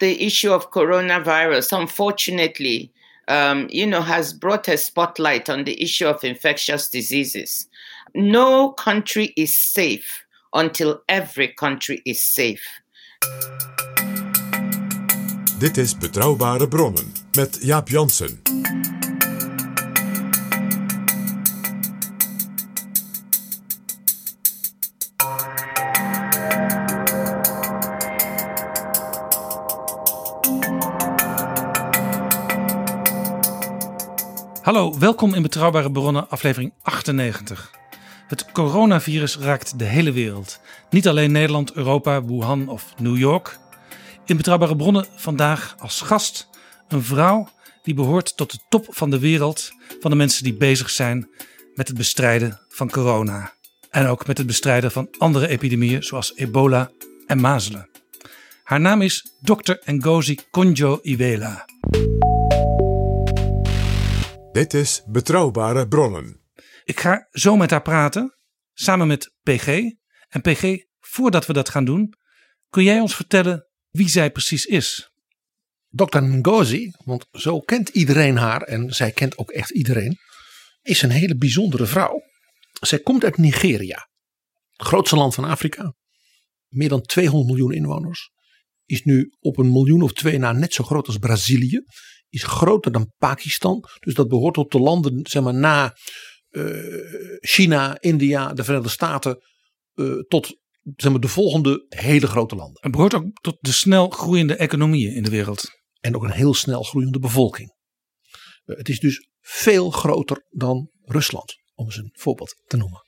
The issue of coronavirus, unfortunately, um, you know, has brought a spotlight on the issue of infectious diseases. No country is safe until every country is safe. Dit is Betrouwbare Bronnen met Jaap Jansen. Hallo, welkom in Betrouwbare Bronnen, aflevering 98. Het coronavirus raakt de hele wereld. Niet alleen Nederland, Europa, Wuhan of New York. In Betrouwbare Bronnen vandaag als gast een vrouw die behoort tot de top van de wereld van de mensen die bezig zijn met het bestrijden van corona. En ook met het bestrijden van andere epidemieën zoals ebola en mazelen. Haar naam is Dr. Ngozi Conjo-Iweala. Dit is Betrouwbare Bronnen. Ik ga zo met haar praten, samen met PG. En PG, voordat we dat gaan doen, kun jij ons vertellen wie zij precies is? Dr. Ngozi, want zo kent iedereen haar en zij kent ook echt iedereen, is een hele bijzondere vrouw. Zij komt uit Nigeria, het grootste land van Afrika. Meer dan 200 miljoen inwoners. Is nu op een miljoen of twee na net zo groot als Brazilië. Is groter dan Pakistan. Dus dat behoort tot de landen zeg maar, na eh, China, India, de Verenigde Staten. eh, tot zeg maar, de volgende hele grote landen. Het behoort ook tot de snel groeiende economieën in de wereld. En ook een heel snel groeiende bevolking. Eh, het is dus veel groter dan Rusland, om eens een voorbeeld te noemen.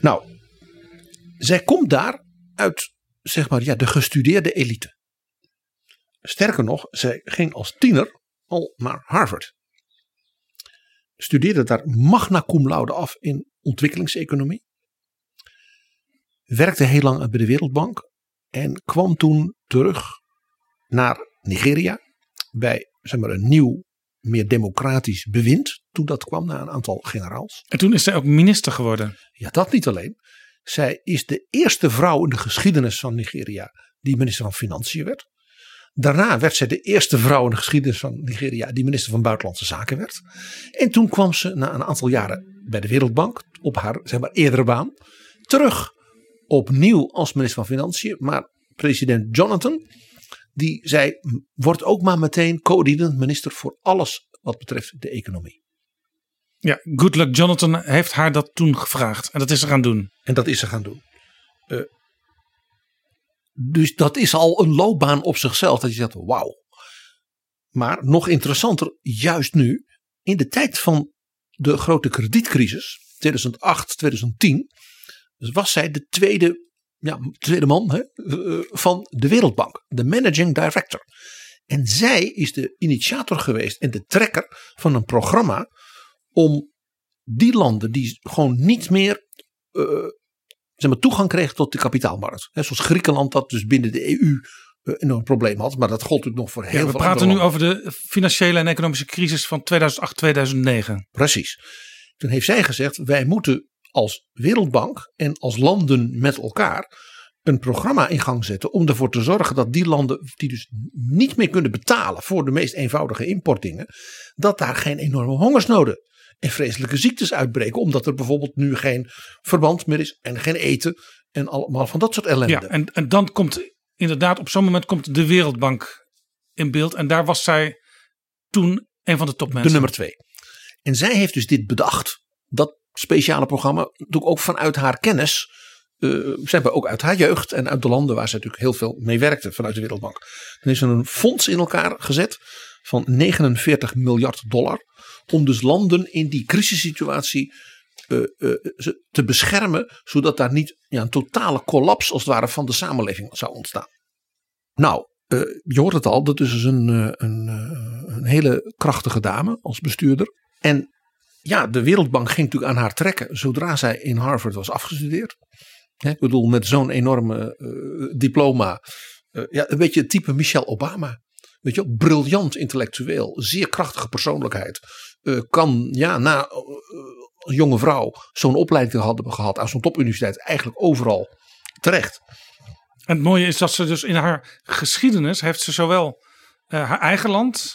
Nou, zij komt daar uit, zeg maar, ja, de gestudeerde elite. Sterker nog, zij ging als tiener al naar Harvard. Studeerde daar magna cum laude af in ontwikkelingseconomie. Werkte heel lang bij de Wereldbank. En kwam toen terug naar Nigeria. Bij zeg maar, een nieuw, meer democratisch bewind. Toen dat kwam na een aantal generaals. En toen is zij ook minister geworden. Ja, dat niet alleen. Zij is de eerste vrouw in de geschiedenis van Nigeria die minister van Financiën werd. Daarna werd zij de eerste vrouw in de geschiedenis van Nigeria die minister van Buitenlandse Zaken werd. En toen kwam ze na een aantal jaren bij de Wereldbank op haar zeg maar, eerdere baan terug opnieuw als minister van Financiën. Maar president Jonathan die zei wordt ook maar meteen coördinant minister voor alles wat betreft de economie. Ja, Good Luck Jonathan heeft haar dat toen gevraagd. En dat is ze gaan doen. En dat is ze gaan doen. Uh, dus dat is al een loopbaan op zichzelf. Dat je zegt, wauw. Maar nog interessanter, juist nu, in de tijd van de grote kredietcrisis, 2008, 2010, was zij de tweede, ja, tweede man hè, van de Wereldbank. De managing director. En zij is de initiator geweest en de trekker van een programma om die landen die gewoon niet meer uh, zeg maar, toegang kregen tot de kapitaalmarkt. He, zoals Griekenland dat dus binnen de EU uh, enorm probleem had. Maar dat gold natuurlijk nog voor heel ja, we veel praten nu landen. over de financiële en economische crisis van 2008-2009. Precies. Toen heeft zij gezegd wij moeten als Wereldbank en als landen met elkaar een programma in gang zetten om ervoor te zorgen dat die landen die dus niet meer kunnen betalen voor de meest eenvoudige importdingen, dat daar geen enorme hongersnoden en vreselijke ziektes uitbreken. Omdat er bijvoorbeeld nu geen verband meer is en geen eten en allemaal van dat soort ellende. Ja, en, en dan komt inderdaad op zo'n moment komt de Wereldbank in beeld. En daar was zij toen een van de topmensen. De nummer twee. En zij heeft dus dit bedacht. Dat speciale programma. Natuurlijk ook vanuit haar kennis. Uh, ze hebben ook uit haar jeugd en uit de landen waar ze natuurlijk heel veel mee werkte vanuit de Wereldbank. Dan is er een fonds in elkaar gezet van 49 miljard dollar. Om dus landen in die crisissituatie uh, uh, te beschermen. Zodat daar niet ja, een totale collaps als het ware van de samenleving zou ontstaan. Nou, uh, je hoort het al, dat is dus een, een, een hele krachtige dame als bestuurder. En ja, de Wereldbank ging natuurlijk aan haar trekken zodra zij in Harvard was afgestudeerd. ik bedoel, met zo'n enorme diploma. Ja, een beetje het type Michelle Obama. Weet je briljant intellectueel, zeer krachtige persoonlijkheid. Uh, kan ja, na als jonge vrouw zo'n opleiding hadden gehad aan zo'n topuniversiteit eigenlijk overal terecht. En het mooie is dat ze dus in haar geschiedenis heeft ze zowel haar eigen land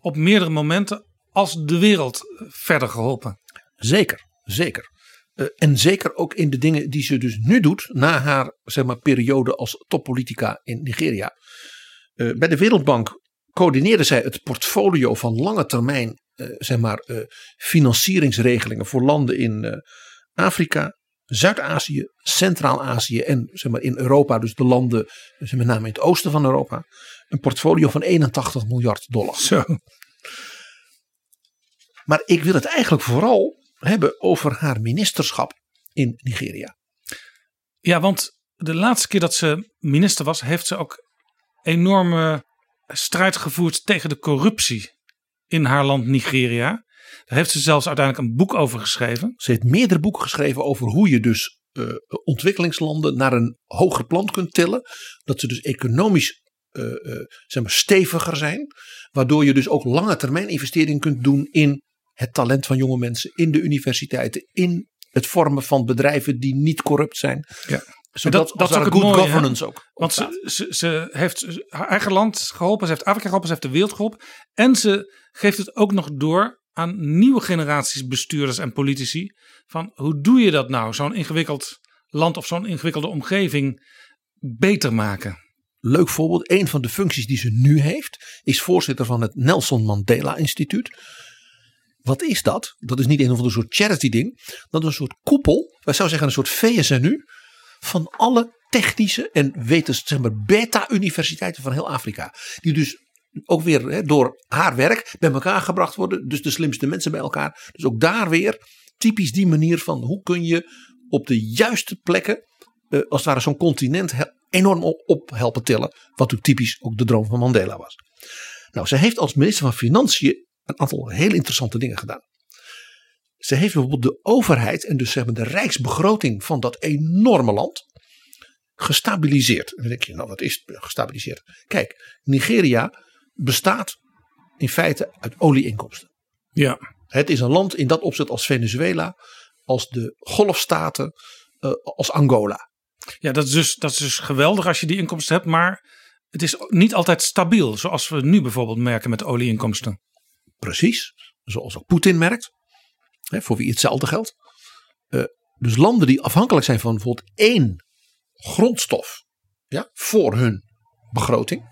op meerdere momenten als de wereld verder geholpen. Zeker, zeker. Uh, en zeker ook in de dingen die ze dus nu doet na haar zeg maar, periode als toppolitica in Nigeria. Uh, bij de Wereldbank coördineerde zij het portfolio van lange termijn zeg maar, financieringsregelingen voor landen in Afrika, Zuid-Azië, Centraal-Azië en zeg maar, in Europa, dus de landen dus met name in het oosten van Europa. Een portfolio van 81 miljard dollar. Zo. Maar ik wil het eigenlijk vooral hebben over haar ministerschap in Nigeria. Ja, want de laatste keer dat ze minister was, heeft ze ook enorme strijd gevoerd tegen de corruptie in haar land Nigeria. Daar heeft ze zelfs uiteindelijk een boek over geschreven. Ze heeft meerdere boeken geschreven over hoe je dus uh, ontwikkelingslanden naar een hoger plan kunt tillen. Dat ze dus economisch uh, uh, zeg maar steviger zijn. Waardoor je dus ook lange termijn investeringen kunt doen in het talent van jonge mensen in de universiteiten, in het vormen van bedrijven die niet corrupt zijn. Ja. Zodat dat, dat is ook good mooie, governance ook. Want ze, ze, ze, heeft haar eigen land geholpen, ze heeft Afrika geholpen, ze heeft de wereld geholpen. En ze geeft het ook nog door aan nieuwe generaties bestuurders en politici. Van hoe doe je dat nou, zo'n ingewikkeld land of zo'n ingewikkelde omgeving beter maken? Leuk voorbeeld, een van de functies die ze nu heeft, is voorzitter van het Nelson Mandela Instituut. Wat is dat? Dat is niet een of ander soort charity ding. Dat is een soort koepel. Wij zouden zeggen een soort VSNU. Van alle technische en wetenschappelijke beta-universiteiten van heel Afrika. Die dus ook weer hè, door haar werk bij elkaar gebracht worden. Dus de slimste mensen bij elkaar. Dus ook daar weer typisch die manier van hoe kun je op de juiste plekken. Eh, als het ware zo'n continent enorm op helpen tillen. Wat natuurlijk typisch ook de droom van Mandela was. Nou, ze heeft als minister van Financiën een aantal heel interessante dingen gedaan. Ze heeft bijvoorbeeld de overheid en dus zeg maar de rijksbegroting van dat enorme land gestabiliseerd. En dan denk je, nou wat is gestabiliseerd? Kijk, Nigeria bestaat in feite uit olieinkomsten. Ja. Het is een land in dat opzet als Venezuela, als de golfstaten, uh, als Angola. Ja, dat is, dus, dat is dus geweldig als je die inkomsten hebt, maar het is niet altijd stabiel, zoals we nu bijvoorbeeld merken met olieinkomsten. Precies, zoals ook Poetin merkt, voor wie hetzelfde geldt. Uh, dus landen die afhankelijk zijn van bijvoorbeeld één grondstof ja, voor hun begroting,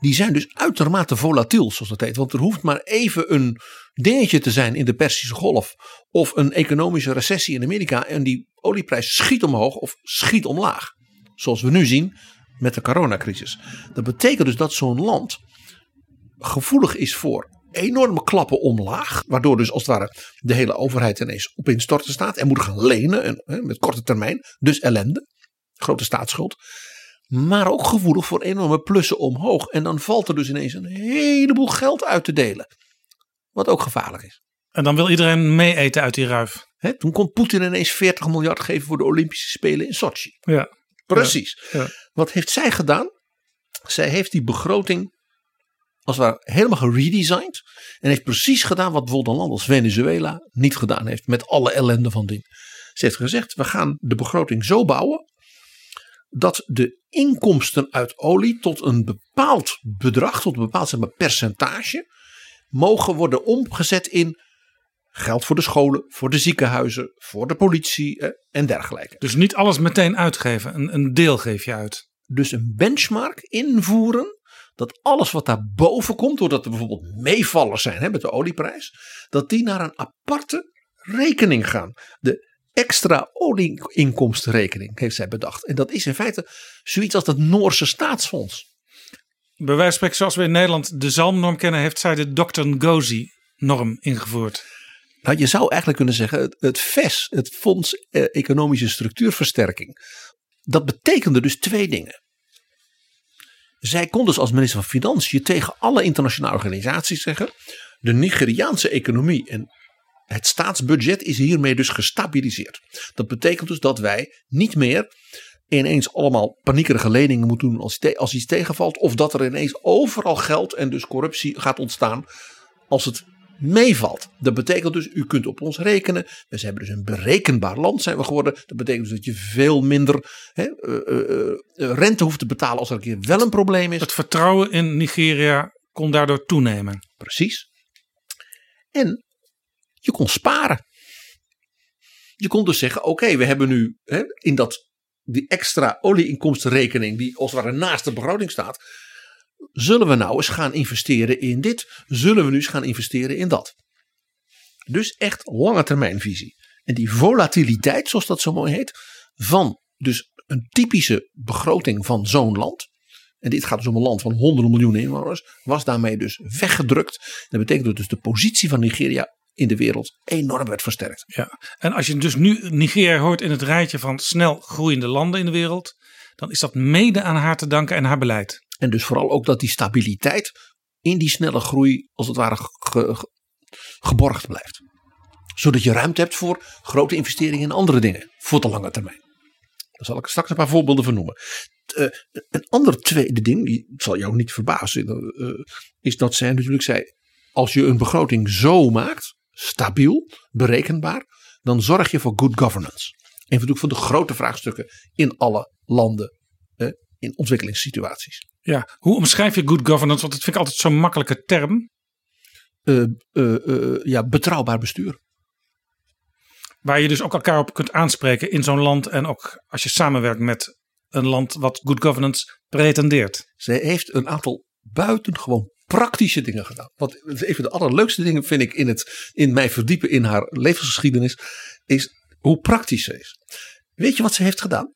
die zijn dus uitermate volatiel, zoals dat heet. Want er hoeft maar even een dingetje te zijn in de Persische Golf of een economische recessie in Amerika en die olieprijs schiet omhoog of schiet omlaag. Zoals we nu zien met de coronacrisis. Dat betekent dus dat zo'n land gevoelig is voor enorme klappen omlaag. Waardoor dus als het ware de hele overheid ineens op instorten staat. En moet gaan lenen en, hè, met korte termijn. Dus ellende. Grote staatsschuld. Maar ook gevoelig voor enorme plussen omhoog. En dan valt er dus ineens een heleboel geld uit te delen. Wat ook gevaarlijk is. En dan wil iedereen mee eten uit die ruif. Hè, toen kon Poetin ineens 40 miljard geven voor de Olympische Spelen in Sochi. Ja. Precies. Ja. Wat heeft zij gedaan? Zij heeft die begroting als het ware helemaal geredesigned. En heeft precies gedaan wat bijvoorbeeld een land als Venezuela niet gedaan heeft. Met alle ellende van ding. Ze heeft gezegd, we gaan de begroting zo bouwen. Dat de inkomsten uit olie tot een bepaald bedrag, tot een bepaald zeg maar, percentage. Mogen worden omgezet in Geld voor de scholen, voor de ziekenhuizen, voor de politie eh, en dergelijke. Dus niet alles meteen uitgeven, een, een deel geef je uit. Dus een benchmark invoeren dat alles wat daarboven komt, doordat er bijvoorbeeld meevallers zijn hè, met de olieprijs, dat die naar een aparte rekening gaan. De extra olieinkomstenrekening heeft zij bedacht. En dat is in feite zoiets als het Noorse staatsfonds. Bij wijze van spreken, zoals we in Nederland de zalmnorm kennen, heeft zij de Dr. Ngozi-norm ingevoerd. Nou, je zou eigenlijk kunnen zeggen, het, het FES, het Fonds eh, Economische Structuurversterking, dat betekende dus twee dingen. Zij kon dus als minister van Financiën tegen alle internationale organisaties zeggen: de Nigeriaanse economie en het staatsbudget is hiermee dus gestabiliseerd. Dat betekent dus dat wij niet meer ineens allemaal paniekerige leningen moeten doen als, als iets tegenvalt. Of dat er ineens overal geld en dus corruptie gaat ontstaan als het meevalt. Dat betekent dus, u kunt op ons rekenen. We hebben dus een berekenbaar land zijn we geworden. Dat betekent dus dat je veel minder hè, uh, uh, rente hoeft te betalen als er een keer wel een probleem is. Het vertrouwen in Nigeria kon daardoor toenemen. Precies. En je kon sparen. Je kon dus zeggen, oké, we hebben nu hè, in dat, die extra olieinkomstenrekening die als het ware naast de begroting staat. Zullen we nou eens gaan investeren in dit? Zullen we nu eens gaan investeren in dat? Dus echt lange termijnvisie. En die volatiliteit, zoals dat zo mooi heet, van dus een typische begroting van zo'n land. En dit gaat dus om een land van honderden miljoenen inwoners. Was daarmee dus weggedrukt. Dat betekent dat dus de positie van Nigeria in de wereld enorm werd versterkt. Ja, en als je dus nu Nigeria hoort in het rijtje van snel groeiende landen in de wereld, dan is dat mede aan haar te danken en haar beleid. En dus vooral ook dat die stabiliteit in die snelle groei als het ware geborgd blijft. Zodat je ruimte hebt voor grote investeringen in andere dingen voor de lange termijn. Daar zal ik straks een paar voorbeelden van noemen. Uh, een ander tweede ding, die zal jou niet verbazen, uh, is dat zij natuurlijk zei: als je een begroting zo maakt, stabiel, berekenbaar, dan zorg je voor good governance. Een van de grote vraagstukken in alle landen eh, in ontwikkelingssituaties. Ja, hoe omschrijf je good governance? Want dat vind ik altijd zo'n makkelijke term. Uh, uh, ja, betrouwbaar bestuur. Waar je dus ook elkaar op kunt aanspreken in zo'n land en ook als je samenwerkt met een land wat good governance pretendeert. Zij heeft een aantal buitengewoon praktische dingen gedaan. Wat een van de allerleukste dingen vind ik in, het, in mij verdiepen in haar levensgeschiedenis, is hoe praktisch ze is. Weet je wat ze heeft gedaan?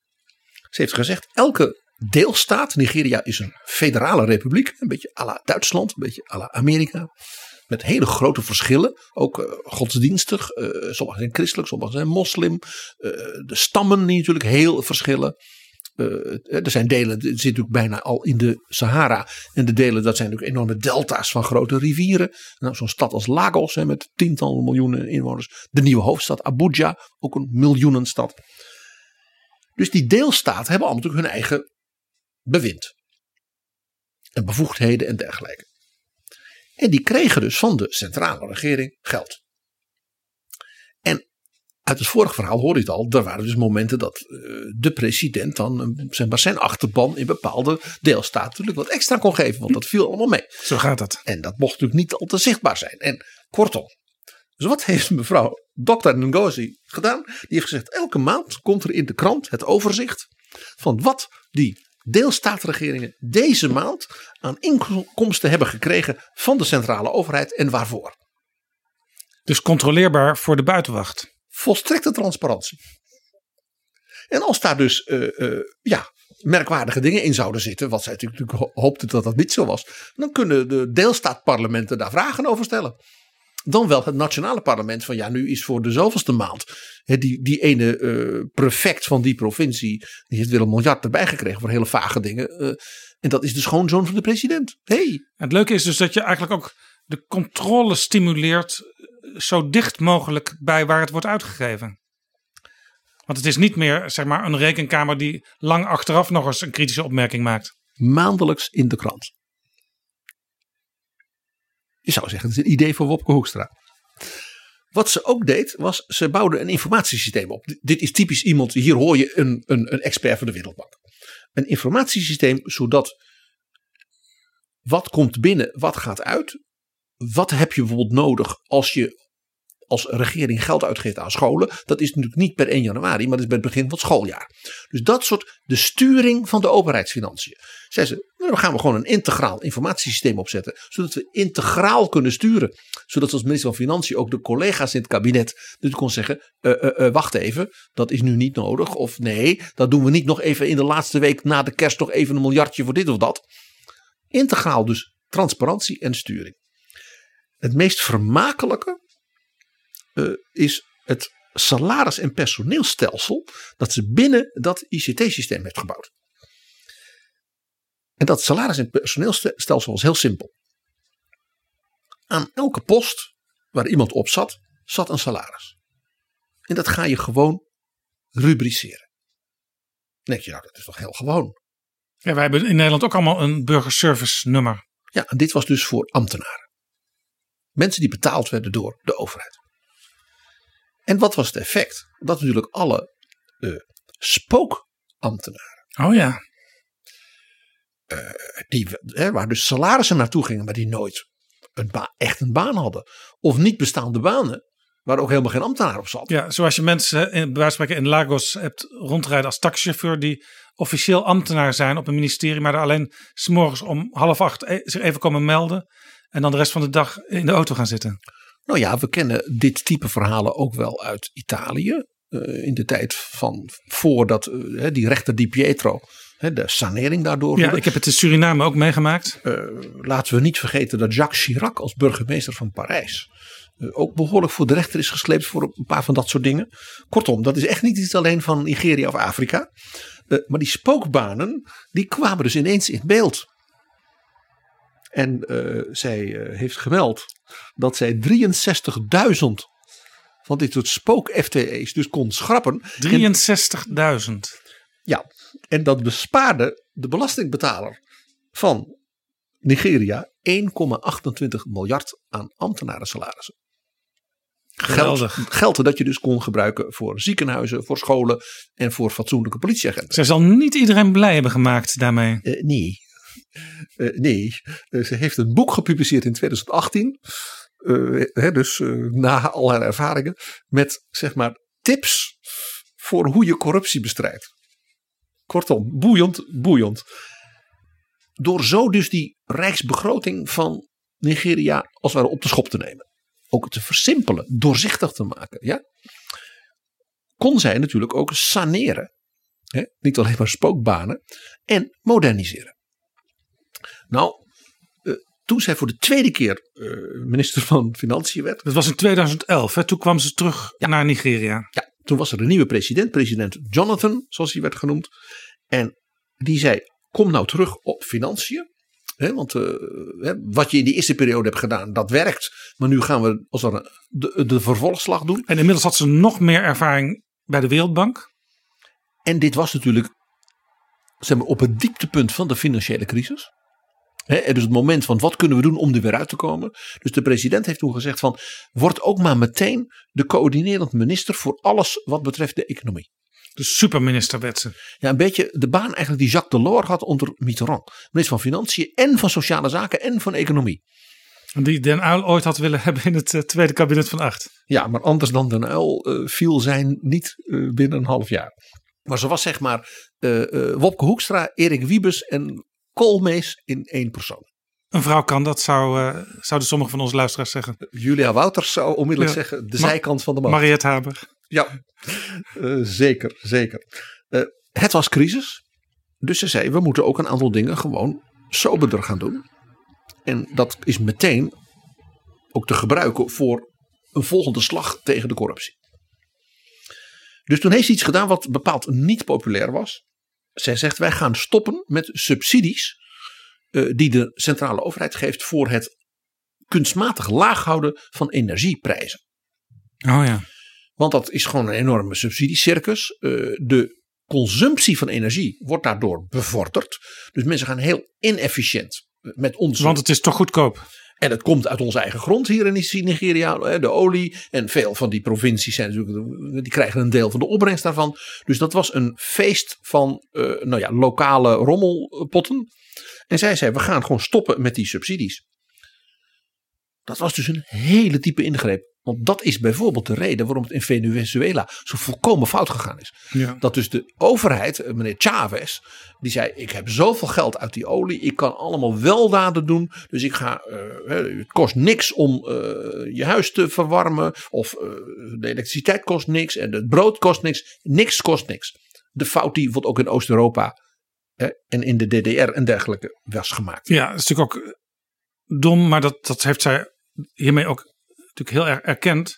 Ze heeft gezegd: elke deelstaat, Nigeria is een federale republiek, een beetje à la Duitsland, een beetje à la Amerika. Met hele grote verschillen, ook uh, godsdienstig. Uh, sommigen zijn christelijk, sommigen zijn moslim. Uh, de stammen die natuurlijk heel verschillen. Er zijn delen, het zit natuurlijk bijna al in de Sahara. En de delen, dat zijn natuurlijk enorme delta's van grote rivieren. Nou, Zo'n stad als Lagos hè, met tientallen miljoenen inwoners. De nieuwe hoofdstad Abuja, ook een miljoenenstad. Dus die deelstaten hebben allemaal natuurlijk hun eigen bewind. En bevoegdheden en dergelijke. En die kregen dus van de centrale regering geld. En uit het vorige verhaal hoorde je het al. Er waren dus momenten dat uh, de president dan zeg maar, zijn achterban in bepaalde deelstaten natuurlijk wat extra kon geven. Want dat viel allemaal mee. Zo gaat dat. En dat mocht natuurlijk niet al te zichtbaar zijn. En kortom. Dus wat heeft mevrouw Dr. Ngozi gedaan? Die heeft gezegd elke maand komt er in de krant het overzicht van wat die deelstaatregeringen deze maand aan inkomsten hebben gekregen van de centrale overheid en waarvoor. Dus controleerbaar voor de buitenwacht. Volstrekte transparantie. En als daar dus uh, uh, ja, merkwaardige dingen in zouden zitten, wat zij natuurlijk hoopte dat dat niet zo was, dan kunnen de deelstaatparlementen daar vragen over stellen. Dan wel het nationale parlement van ja, nu is voor de zoveelste maand die, die ene uh, prefect van die provincie, die heeft weer een miljard erbij gekregen voor hele vage dingen. en dat is de schoonzoon van de president. Hey. Het leuke is dus dat je eigenlijk ook de controle stimuleert zo dicht mogelijk bij waar het wordt uitgegeven. Want het is niet meer zeg maar, een rekenkamer die lang achteraf nog eens een kritische opmerking maakt. Maandelijks in de krant. Je zou zeggen, het is een idee voor Wopke Hoekstra. Wat ze ook deed, was ze bouwde een informatiesysteem op. Dit is typisch iemand, hier hoor je een, een, een expert van de Wereldbank. Een informatiesysteem zodat wat komt binnen, wat gaat uit. Wat heb je bijvoorbeeld nodig als je als regering geld uitgeeft aan scholen. Dat is natuurlijk niet per 1 januari, maar dat is bij het begin van het schooljaar. Dus dat soort de sturing van de overheidsfinanciën. Zeggen ze, dan gaan we gewoon een integraal informatiesysteem opzetten. Zodat we integraal kunnen sturen. Zodat als minister van Financiën ook de collega's in het kabinet dus kon zeggen. Uh, uh, uh, wacht even, dat is nu niet nodig. Of nee, dat doen we niet nog even in de laatste week na de kerst nog even een miljardje voor dit of dat. Integraal dus transparantie en sturing. Het meest vermakelijke is het salaris- en personeelstelsel dat ze binnen dat ICT-systeem heeft gebouwd. En dat salaris- en personeelstelsel was heel simpel. Aan elke post waar iemand op zat, zat een salaris. En dat ga je gewoon rubriceren. Dan denk je, nou, dat is toch heel gewoon. Ja, wij hebben in Nederland ook allemaal een burgerservice nummer. Ja, en dit was dus voor ambtenaren. Mensen die betaald werden door de overheid. En wat was het effect? Dat natuurlijk alle uh, spookambtenaren. Oh ja. Uh, die, hè, waar dus salarissen naartoe gingen, maar die nooit een echt een baan hadden. Of niet bestaande banen, waar ook helemaal geen ambtenaar op zat. Ja, zoals je mensen in, bij spreken in Lagos hebt rondrijden als taxichauffeur die officieel ambtenaar zijn op een ministerie, maar er alleen s'morgens om half acht zich even komen melden en dan de rest van de dag in de auto gaan zitten. Nou ja, we kennen dit type verhalen ook wel uit Italië. Uh, in de tijd van voordat uh, die rechter Di Pietro de sanering daardoor. Ja, ik heb het in Suriname ook meegemaakt. Uh, laten we niet vergeten dat Jacques Chirac als burgemeester van Parijs ook behoorlijk voor de rechter is gesleept voor een paar van dat soort dingen. Kortom, dat is echt niet iets alleen van Nigeria of Afrika. maar die spookbanen, die kwamen dus ineens in beeld. En uh, zij uh, heeft gemeld dat zij 63.000 van dit soort spook-FTE's dus kon schrappen. 63.000? Ja, en dat bespaarde de belastingbetaler van Nigeria 1,28 miljard aan ambtenarensalarissen. Geld, geld dat je dus kon gebruiken voor ziekenhuizen, voor scholen en voor fatsoenlijke politieagenten. Zij zal niet iedereen blij hebben gemaakt daarmee. Uh, nee. Uh, nee, uh, ze heeft een boek gepubliceerd in 2018. Hè, dus na al haar ervaringen. Met zeg maar tips voor hoe je corruptie bestrijdt. Kortom, boeiend, boeiend. Door zo dus die rijksbegroting van Nigeria als het ware op de schop te nemen. Ook te versimpelen, doorzichtig te maken. Ja? Kon zij natuurlijk ook saneren. Hè? Niet alleen maar spookbanen. En moderniseren. Nou, uh, toen zij voor de tweede keer uh, minister van Financiën werd. Dat was in 2011, hè? toen kwam ze terug ja. naar Nigeria. Ja, toen was er een nieuwe president, president Jonathan, zoals hij werd genoemd. En die zei: Kom nou terug op financiën. He, want uh, he, wat je in die eerste periode hebt gedaan, dat werkt. Maar nu gaan we als een, de, de vervolgslag doen. En inmiddels had ze nog meer ervaring bij de Wereldbank. En dit was natuurlijk zeg maar, op het dieptepunt van de financiële crisis. He, dus het moment van wat kunnen we doen om er weer uit te komen. Dus de president heeft toen gezegd van word ook maar meteen de coördinerend minister voor alles wat betreft de economie. De superminister ze. Ja, een beetje de baan eigenlijk die Jacques Delors had onder Mitterrand. Minister van Financiën en van Sociale Zaken en van Economie. Die Den Uyl ooit had willen hebben in het uh, tweede kabinet van acht. Ja, maar anders dan Den Uyl uh, viel zijn niet uh, binnen een half jaar. Maar ze was zeg maar Wopke Hoekstra, Erik Wiebes en Koolmees in één persoon. Een vrouw kan dat, zou, uh, zouden sommige van onze luisteraars zeggen. Julia Wouters zou onmiddellijk ja. zeggen de Ma zijkant van de man. Mariette Haber. Ja, uh, zeker, zeker. Uh, het was crisis. Dus ze zei, we moeten ook een aantal dingen gewoon soberder gaan doen. En dat is meteen ook te gebruiken voor een volgende slag tegen de corruptie. Dus toen heeft ze iets gedaan wat bepaald niet populair was. Zij zegt, wij gaan stoppen met subsidies uh, die de centrale overheid geeft voor het kunstmatig laag houden van energieprijzen. Oh ja. Want dat is gewoon een enorme subsidiecircus. Uh, de consumptie van energie wordt daardoor bevorderd. Dus mensen gaan heel inefficiënt met ons. Want het is toch goedkoop. En het komt uit onze eigen grond hier in Nigeria, de olie. En veel van die provincies zijn natuurlijk, die krijgen een deel van de opbrengst daarvan. Dus dat was een feest van uh, nou ja, lokale rommelpotten. En zij zei, we gaan gewoon stoppen met die subsidies. Dat was dus een hele diepe ingreep. Want dat is bijvoorbeeld de reden waarom het in Venezuela zo volkomen fout gegaan is. Ja. Dat dus de overheid, eh, meneer Chavez, die zei: Ik heb zoveel geld uit die olie, ik kan allemaal weldaden doen. Dus ik ga, eh, het kost niks om eh, je huis te verwarmen. Of de elektriciteit kost niks en het brood kost niks. Niks kost niks. De fout die bijvoorbeeld ook in Oost-Europa en in de DDR en dergelijke was gemaakt. Ja, dat is natuurlijk ook dom, maar dat, dat heeft zij hiermee ook natuurlijk heel erg erkend.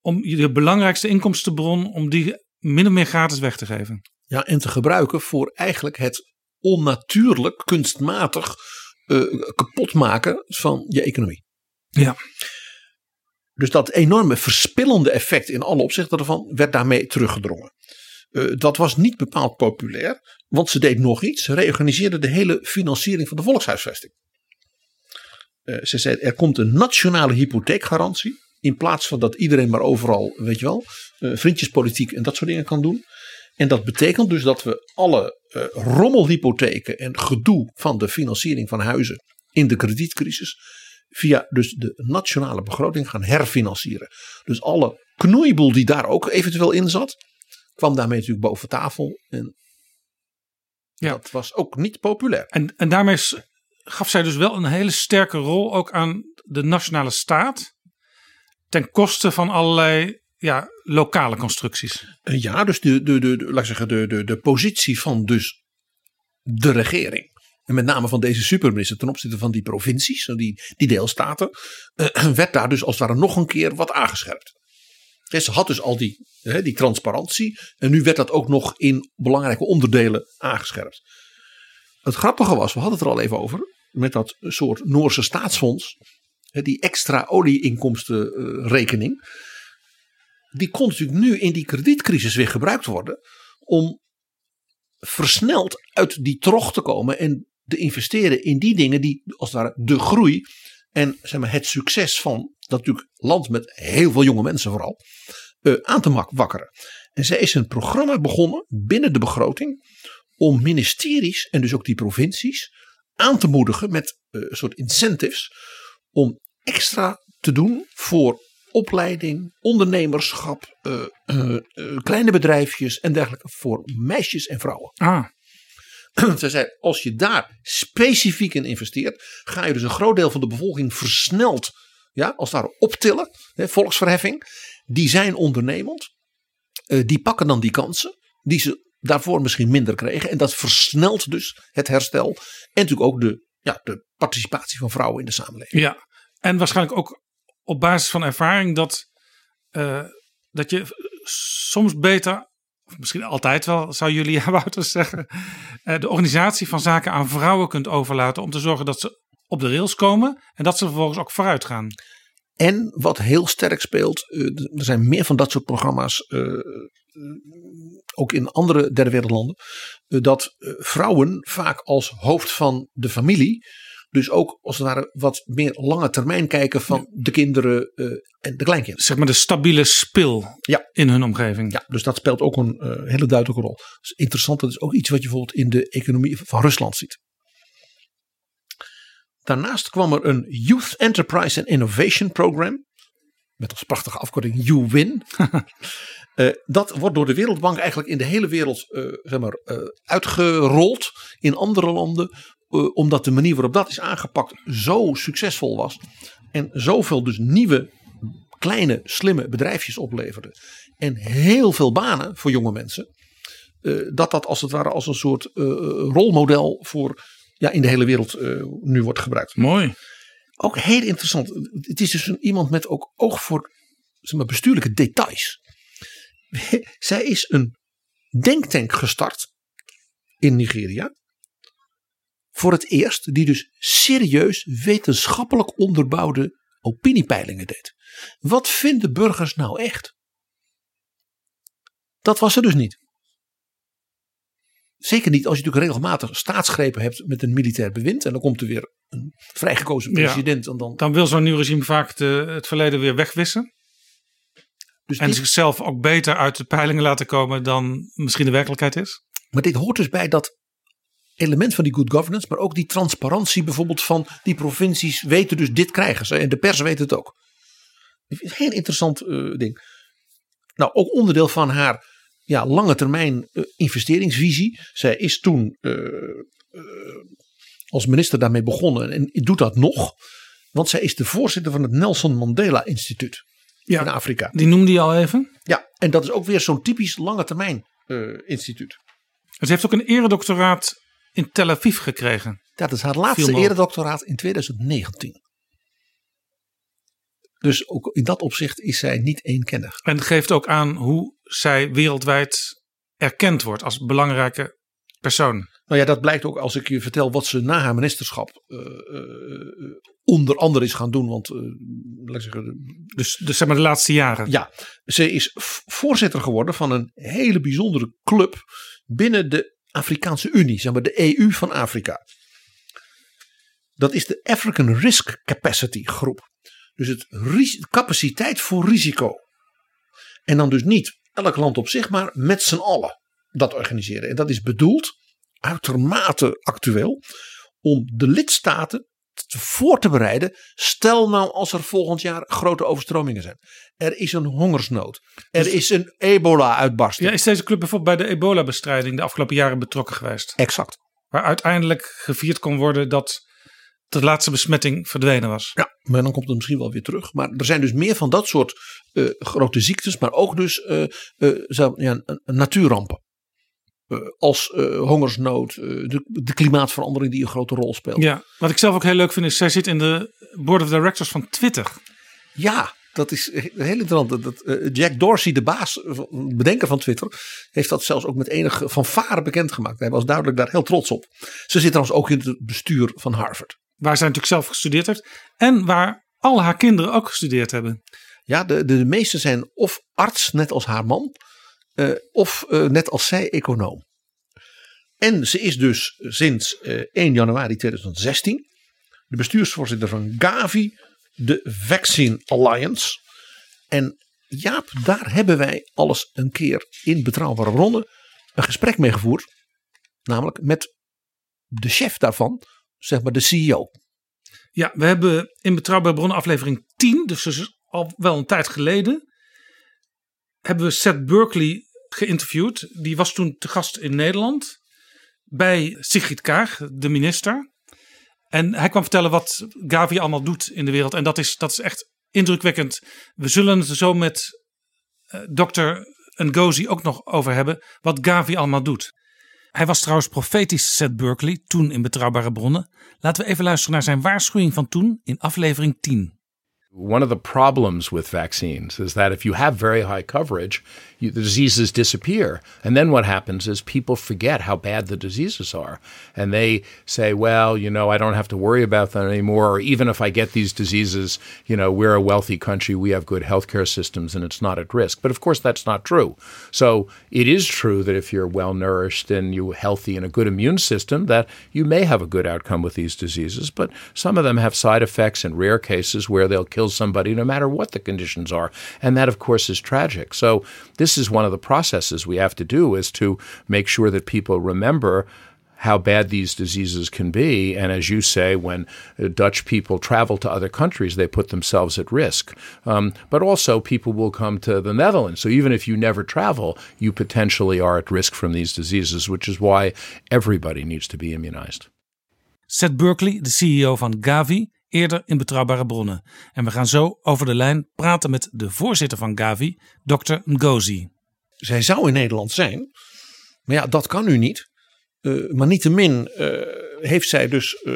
Om de belangrijkste inkomstenbron, om die min of meer gratis weg te geven. Ja, en te gebruiken voor eigenlijk het onnatuurlijk, kunstmatig eh, kapot maken van je economie. Ja. Dus dat enorme verspillende effect in alle opzichten ervan werd daarmee teruggedrongen. Eh, dat was niet bepaald populair, want ze deed nog iets. Ze reorganiseerde de hele financiering van de volkshuisvesting. Eh, ze zei er komt een nationale hypotheekgarantie. In plaats van dat iedereen maar overal, weet je wel, eh, vriendjespolitiek en dat soort dingen kan doen. En dat betekent dus dat we alle eh, rommelhypotheken en gedoe van de financiering van huizen in de kredietcrisis via dus de nationale begroting gaan herfinancieren. Dus alle knoeiboel die daar ook eventueel in zat, kwam daarmee natuurlijk boven tafel. En Ja. dat was ook niet populair. En, en daarmee gaf zij dus wel een hele sterke rol ook aan de nationale staat. Ten koste van allerlei ja, lokale constructies. Eh, Ja, dus de, de, de, laat ik zeggen, de, de, de positie van dus de regering. En met name van deze superminister ten opzichte van die provincies, die, die deelstaten, eh, werd daar dus als het ware nog een keer wat aangescherpt. Ze had dus al die, hè, die transparantie en nu werd dat ook nog in belangrijke onderdelen aangescherpt. Het grappige was, we hadden het er al even over, met dat soort Noorse staatsfonds, die extra olieinkomstenrekening die kon natuurlijk nu in die kredietcrisis weer gebruikt worden om versneld uit die trog te komen en te investeren in die dingen die als het ware de groei en zeg maar, het succes van dat natuurlijk land met heel veel jonge mensen vooral eh, aan te mak- wakkeren. En zij is een programma begonnen binnen de begroting om ministeries en dus ook die provincies aan te moedigen met eh, een soort incentives om extra te doen voor opleiding, ondernemerschap, eh, eh, kleine bedrijfjes en dergelijke voor meisjes en vrouwen. Ah, Ze zei, als je daar specifiek in investeert, ga je dus een groot deel van de bevolking versneld, ja, als ware optillen, hè, volksverheffing. Die zijn ondernemend, die pakken dan die kansen die ze daarvoor misschien minder kregen. En dat versnelt dus het herstel en natuurlijk ook de, ja, de participatie van vrouwen in de samenleving. ja. En waarschijnlijk ook op basis van ervaring dat, eh, dat je soms beter, of misschien altijd wel, zou Julia Wouters zeggen, eh, de organisatie van zaken aan vrouwen kunt overlaten om te zorgen dat ze op de rails komen en dat ze vervolgens ook vooruit gaan. En wat heel sterk speelt, eh, er zijn meer van dat soort programma's, eh, eh, ook in andere derde wereldlanden, dat vrouwen vaak als hoofd van de familie, dus ook als het ware wat meer lange termijn kijken van de kinderen en de kleinkinderen. Zeg maar de stabiele spil Ja. in hun omgeving. Ja, dus dat speelt ook een hele duidelijke rol. Dus interessant, dat is ook iets wat je bijvoorbeeld in de economie van Rusland ziet. Daarnaast kwam er een Youth Enterprise and Innovation Program. Met als prachtige afkorting YouWin. Eh, dat wordt door de Wereldbank eigenlijk in de hele wereld eh, zeg maar, eh, uitgerold. In andere landen. omdat de manier waarop dat is aangepakt zo succesvol was. En zoveel dus nieuwe kleine slimme bedrijfjes opleverde. En heel veel banen voor jonge mensen. dat dat als het ware als een soort rolmodel voor ja, in de hele wereld eh, nu wordt gebruikt. Mooi. Ook heel interessant. Het is dus een, iemand met ook oog voor zeg maar, bestuurlijke details. Zij is een denktank gestart in Nigeria. Voor het eerst, die dus serieus wetenschappelijk onderbouwde opiniepeilingen deed. Wat vinden burgers nou echt? Dat was er dus niet. Zeker niet als je natuurlijk regelmatig staatsgrepen hebt met een militair bewind. En dan komt er weer een vrijgekozen Ja. president. En dan, Dan wil zo'n nieuw regime vaak de, het verleden weer wegwissen. dus En dit- zichzelf ook beter uit de peilingen laten komen dan misschien de werkelijkheid is. Maar dit hoort dus bij dat element van die good governance. Maar ook die transparantie bijvoorbeeld van die provincies weten dus dit krijgen ze. En de pers weet het ook. Heel interessant uh, ding. Nou, ook onderdeel van haar ja, lange termijn uh, investeringsvisie. Zij is toen uh, als minister daarmee begonnen en doet dat nog. Want zij is de voorzitter van het Nelson Mandela Instituut ja, in Afrika. Die noemde je al even. Ja, en dat is ook weer zo'n typisch lange termijn instituut. Ze heeft ook een eredoctoraat in Tel Aviv gekregen. Dat is haar laatste eredoctoraat in 2019. Dus ook in dat opzicht is zij niet eenkennig. En geeft ook aan hoe zij wereldwijd erkend wordt als belangrijke persoon. Nou ja, dat blijkt ook als ik je vertel wat ze na haar ministerschap uh, uh, onder andere is gaan doen. Want, uh, laat ik zeggen, dus, dus zeg maar de laatste jaren. Ja, ze is voorzitter geworden van een hele bijzondere club binnen de Afrikaanse Unie, zeg maar de EU van Afrika. Dat is de African Risk Capacity groep. Dus het capaciteit voor risico. En dan dus niet elk land op zich, maar met z'n allen dat organiseren. En dat is bedoeld, uitermate actueel, om de lidstaten voor te bereiden. Stel nou als er volgend jaar grote overstromingen zijn. Er is een hongersnood. Er dus- is een ebola-uitbarsting. Ja, is deze club bijvoorbeeld bij de ebola-bestrijding de afgelopen jaren betrokken geweest? Exact. Waar uiteindelijk gevierd kon worden dat de laatste besmetting verdwenen was. Ja, maar dan komt het misschien wel weer terug. Maar er zijn dus meer van dat soort uh, grote ziektes, maar ook dus uh, uh, ja, natuurrampen. als hongersnood, de, de, klimaatverandering die een grote rol speelt. Ja, wat ik zelf ook heel leuk vind is, zij zit in de board of directors van Twitter. Ja, dat is heel interessant. Dat, Jack Dorsey, de baas, bedenker van Twitter, heeft dat zelfs ook met enige fanfare bekendgemaakt. Hij was duidelijk daar heel trots op. Ze zit trouwens ook in het bestuur van Harvard waar zij natuurlijk zelf gestudeerd heeft. En waar al haar kinderen ook gestudeerd hebben. Ja, de, de, de meeste zijn of arts, net als haar man. Uh, of uh, net als zij econoom. En ze is dus sinds uh, 1 januari 2016 de bestuursvoorzitter van Gavi, de Vaccine Alliance. En Jaap, daar hebben wij alles een keer in betrouwbare bronnen een gesprek mee gevoerd. Namelijk met de chef daarvan, zeg maar de CEO. Ja, we hebben in Betrouwbare Bronnen aflevering 10, dus, al wel een tijd geleden, hebben we Seth Berkeley geïnterviewd. Die was toen te gast in Nederland bij Sigrid Kaag, de minister. En hij kwam vertellen wat Gavi allemaal doet in de wereld. En dat is, dat is echt indrukwekkend. We zullen het zo met uh, dokter Ngozi ook nog over hebben. Wat Gavi allemaal doet. Hij was trouwens profetisch, Seth Berkeley, toen in Betrouwbare Bronnen. Laten we even luisteren naar zijn waarschuwing van toen in aflevering 10. One of the problems with vaccines is that if you have very high coverage, you, the diseases disappear. And then what happens is people forget how bad the diseases are. And they say, well, you know, I don't have to worry about them anymore. Or even if I get these diseases, you know, we're a wealthy country, we have good healthcare systems, and it's not at risk. But of course, that's not true. So it is true that if you're well nourished and you're healthy and a good immune system, that you may have a good outcome with these diseases. But some of them have side effects in rare cases where they'll kill somebody no matter what the conditions are. And that, of course, is tragic. So this is one of the processes we have to do is to make sure that people remember how bad these diseases can be. And as you say, when uh, Dutch people travel to other countries, they put themselves at risk. Um, but also, people will come to the Netherlands. So even if you never travel, you potentially are at risk from these diseases, which is why everybody needs to be immunized. Seth Berkeley, the CEO van Gavi, eerder in betrouwbare bronnen. En we gaan zo over de lijn praten met de voorzitter van Gavi, Dr. Ngozi. Zij zou in Nederland zijn, maar ja, dat kan nu niet. Uh, maar niettemin uh, heeft zij dus, uh,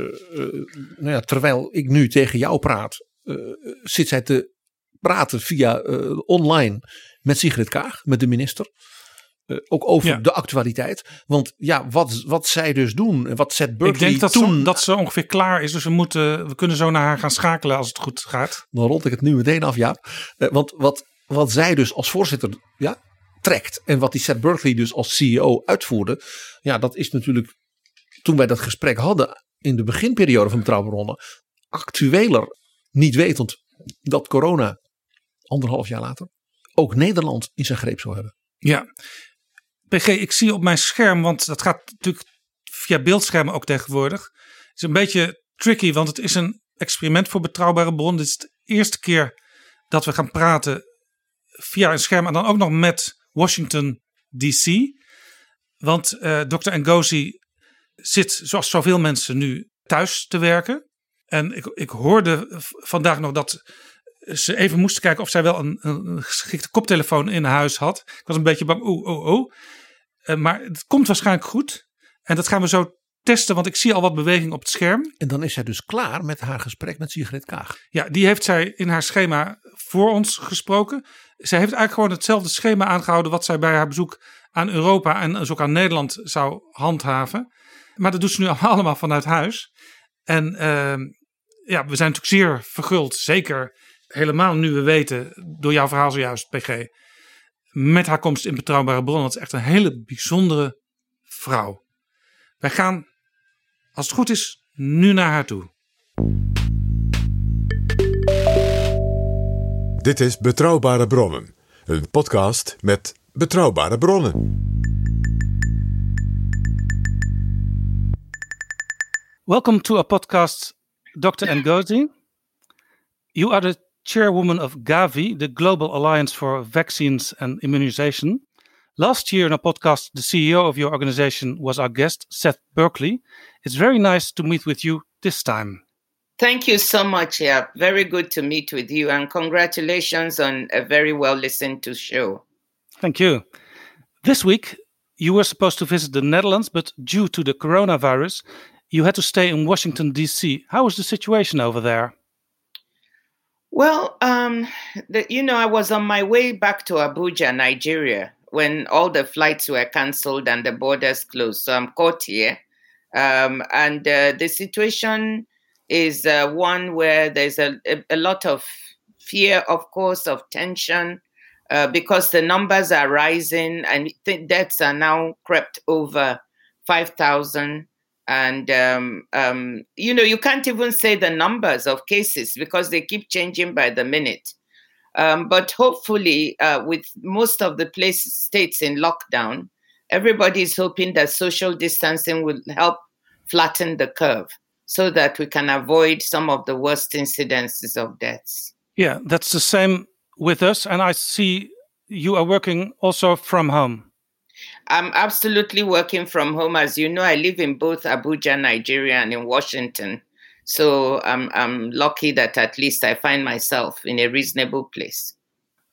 nou ja, terwijl ik nu tegen jou praat, zit zij te praten via online met Sigrid Kaag, met de minister. Uh, ook over ja. de actualiteit. Want ja, wat, wat zij dus doen en wat Seth Berkeley Ik denk dat, toen... Ze, dat ze ongeveer klaar is. Dus we, moeten, we kunnen zo naar haar gaan schakelen als het goed gaat. Dan rond ik het nu meteen af, ja. Uh, want wat, wat zij dus als voorzitter ja, trekt en wat die Seth Berkeley dus als CEO uitvoerde. Ja, dat is natuurlijk toen wij dat gesprek hadden in de beginperiode van Betrouwbare Bronnen. Actueler, niet wetend dat corona anderhalf jaar later ook Nederland in zijn greep zou hebben. Ja, PG, ik zie op mijn scherm, want dat gaat natuurlijk via beeldschermen ook tegenwoordig. Het is een beetje tricky, want het is een experiment voor betrouwbare bronnen. Dit is de eerste keer dat we gaan praten via een scherm en dan ook nog met Washington DC. Want uh, Dr. Ngozi zit, zoals zoveel mensen nu, thuis te werken. En ik, ik hoorde vandaag nog dat ze even moesten kijken of zij wel een, een geschikte koptelefoon in huis had. Ik was een beetje bang, oeh, oeh, oeh. Uh, maar het komt waarschijnlijk goed. En dat gaan we zo testen, want ik zie al wat beweging op het scherm. En dan is zij dus klaar met haar gesprek met Sigrid Kaag. Ja, die heeft zij in haar schema voor ons gesproken. Zij heeft eigenlijk gewoon hetzelfde schema aangehouden wat zij bij haar bezoek aan Europa en dus ook aan Nederland zou handhaven. Maar dat doet ze nu allemaal vanuit huis. En uh, ja, we zijn natuurlijk zeer verguld, zeker helemaal nu we weten door jouw verhaal zojuist, PG, met haar komst in betrouwbare bronnen. Dat is echt een hele bijzondere vrouw. Wij gaan, als het goed is, nu naar haar toe. Dit is Betrouwbare Bronnen, een podcast met betrouwbare bronnen. Welcome to our podcast, Dr. Ngozi. You are the chairwoman of Gavi, the Global Alliance for Vaccines and Immunization. Last year in a podcast, the CEO of your organization was our guest, Seth Berkley. It's very nice to meet with you this time. Thank you so much. Yeah, very good to meet with you, and congratulations on a very well listened to show. Thank you. This week, you were supposed to visit the Netherlands, but due to the coronavirus, you had to stay in Washington, D.C. How is the situation over there? Well, um, the, you know, I was on my way back to Abuja, Nigeria, when all the flights were cancelled and the borders closed. So I'm caught here. Um, and uh, the situation is uh, one where there's a, a, a, lot of fear, of course, of tension, uh, because the numbers are rising and deaths are now crept over 5,000. And, um, um, you know, you can't even say the numbers of cases because they keep changing by the minute. Um, but hopefully, uh, with most of the places, states in lockdown, everybody is hoping that social distancing will help flatten the curve so that we can avoid some of the worst incidences of deaths. Yeah, that's the same with us. And I see you are working also from home. I'm absolutely working from home. As you know, I live in both Abuja, Nigeria, and in Washington. So I'm, I'm lucky that at least I find myself in a reasonable place.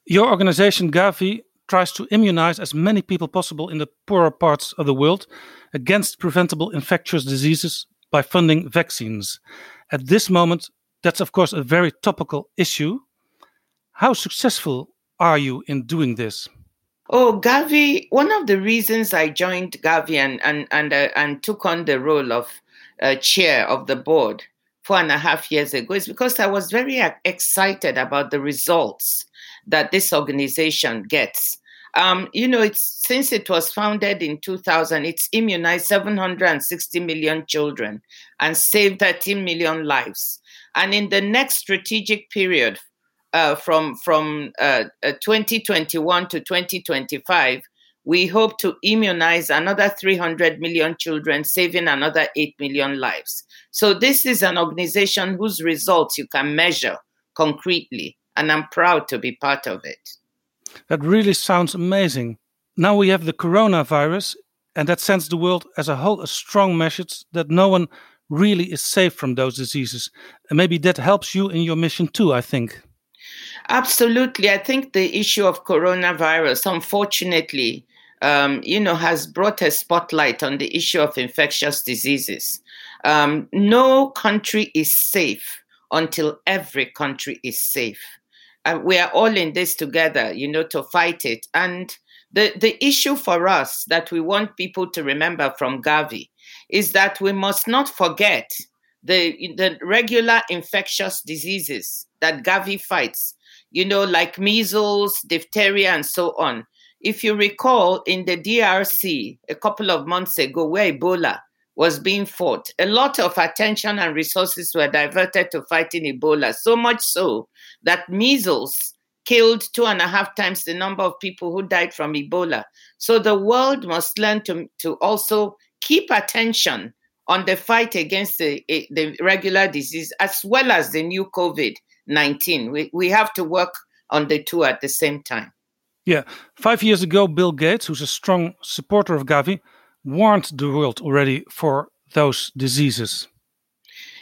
Your organization, Gavi, tries to immunize as many people possible in the poorer parts of the world against preventable infectious diseases by funding vaccines. At this moment, that's of course a very topical issue. How successful are you in doing this? Oh, Gavi, one of the reasons I joined Gavi and, and, and, uh, and took on the role of uh, chair of the board four and a half years ago is because I was very excited about the results that this organization gets. Um, you know, it's since it was founded in 2000, it's immunized 760 million children and saved 13 million lives. And in the next strategic period, uh, from from uh, uh 2021 to 2025, we hope to immunize another 300 million children, saving another 8 million lives. So, this is an organization whose results you can measure concretely, and I'm proud to be part of it. That really sounds amazing. Now we have the coronavirus, and that sends the world as a whole a strong message that no one really is safe from those diseases. And maybe that helps you in your mission too, I think. Absolutely. I think the issue of coronavirus, unfortunately, um, you know, has brought a spotlight on the issue of infectious diseases. Um, no country is safe until every country is safe. Uh, we are all in this together, you know, to fight it. And the, the issue for us that we want people to remember from Gavi is that we must not forget the, the regular infectious diseases that Gavi fights, you know, like measles, diphtheria, and so on. If you recall, in the DRC a couple of months ago, where Ebola was being fought, a lot of attention and resources were diverted to fighting Ebola, so much so that measles killed two and a half times the number of people who died from Ebola. So the world must learn to, to also keep attention on the fight against the, eh, the regular disease as well as the new COVID 19. We, we have to work on the two at the same time. Yeah. Five years ago, Bill Gates, who's a strong supporter of Gavi, warned the world already for those diseases.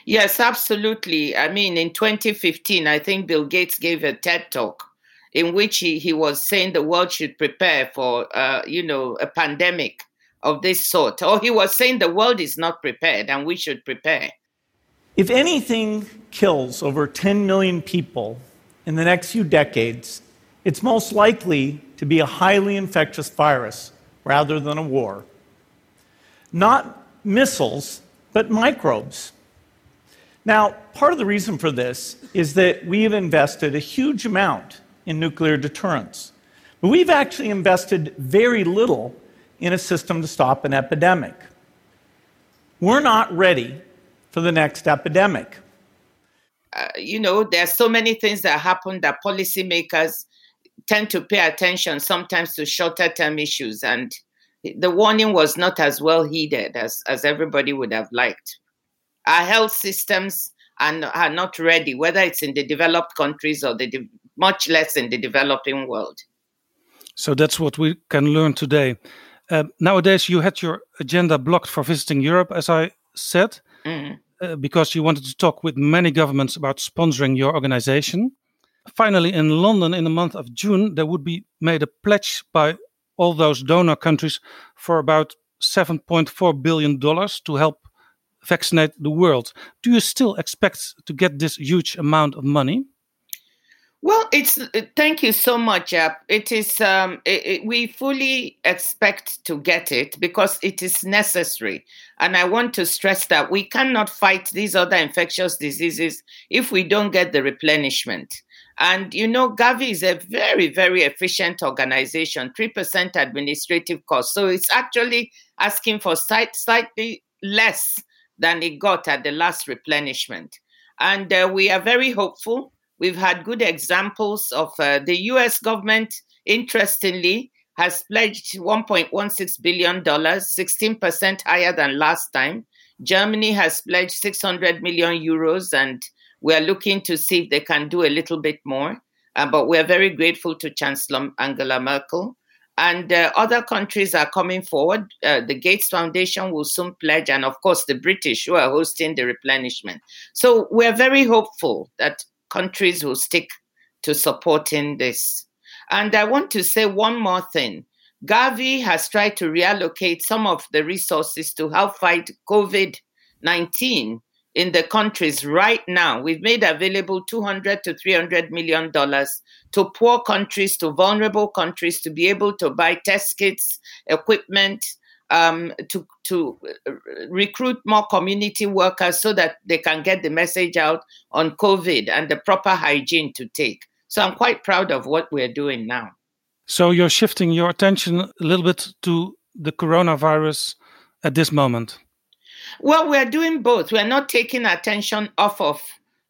Yes, absolutely. I mean, in 2015, I think Bill Gates gave a TED talk in which he, he was saying the world should prepare for, uh, you know, a pandemic of this sort. Or he was saying the world is not prepared and we should prepare. If anything kills over 10 million people in the next few decades, it's most likely to be a highly infectious virus rather than a war. Not missiles, but microbes. Now, part of the reason for this is that we have invested a huge amount in nuclear deterrence. But we've actually invested very little in a system to stop an epidemic. We're not ready for the next epidemic. Uh, you know, there are so many things that happen that policymakers tend to pay attention sometimes to shorter term issues. And the warning was not as well heeded as, as everybody would have liked. Our health systems are, are not ready, whether it's in the developed countries or the de- much less in the developing world. So that's what we can learn today. Uh, nowadays, you had your agenda blocked for visiting Europe, as I said, mm. uh, because you wanted to talk with many governments about sponsoring your organization. Finally, in London, in the month of June, there would be made a pledge by all those donor countries for about $7.4 billion to help vaccinate the world. Do you still expect to get this huge amount of money? Well, it's thank you so much. Uh, it is um, it, it, we fully expect to get it because it is necessary, and I want to stress that we cannot fight these other infectious diseases if we don't get the replenishment. And you know, Gavi is a very, very efficient organization, three percent administrative cost, so it's actually asking for slightly less than it got at the last replenishment, and uh, we are very hopeful We've had good examples of uh, the US government, interestingly, has pledged $1.16 billion, 16% higher than last time. Germany has pledged 600 million euros, and we're looking to see if they can do a little bit more. Uh, but we're very grateful to Chancellor Angela Merkel. And uh, other countries are coming forward. Uh, the Gates Foundation will soon pledge, and of course, the British who are hosting the replenishment. So we're very hopeful that countries will stick to supporting this. And I want to say one more thing. Gavi has tried to reallocate some of the resources to help fight COVID 19 in the countries right now. We've made available 200 to 300 million dollars to poor countries, to vulnerable countries to be able to buy test kits, equipment, um, to to uh, recruit more community workers so that they can get the message out on COVID and the proper hygiene to take. So I'm quite proud of what we're doing now. So you're shifting your attention a little bit to the coronavirus at this moment. Well, we're doing both. We're not taking attention off of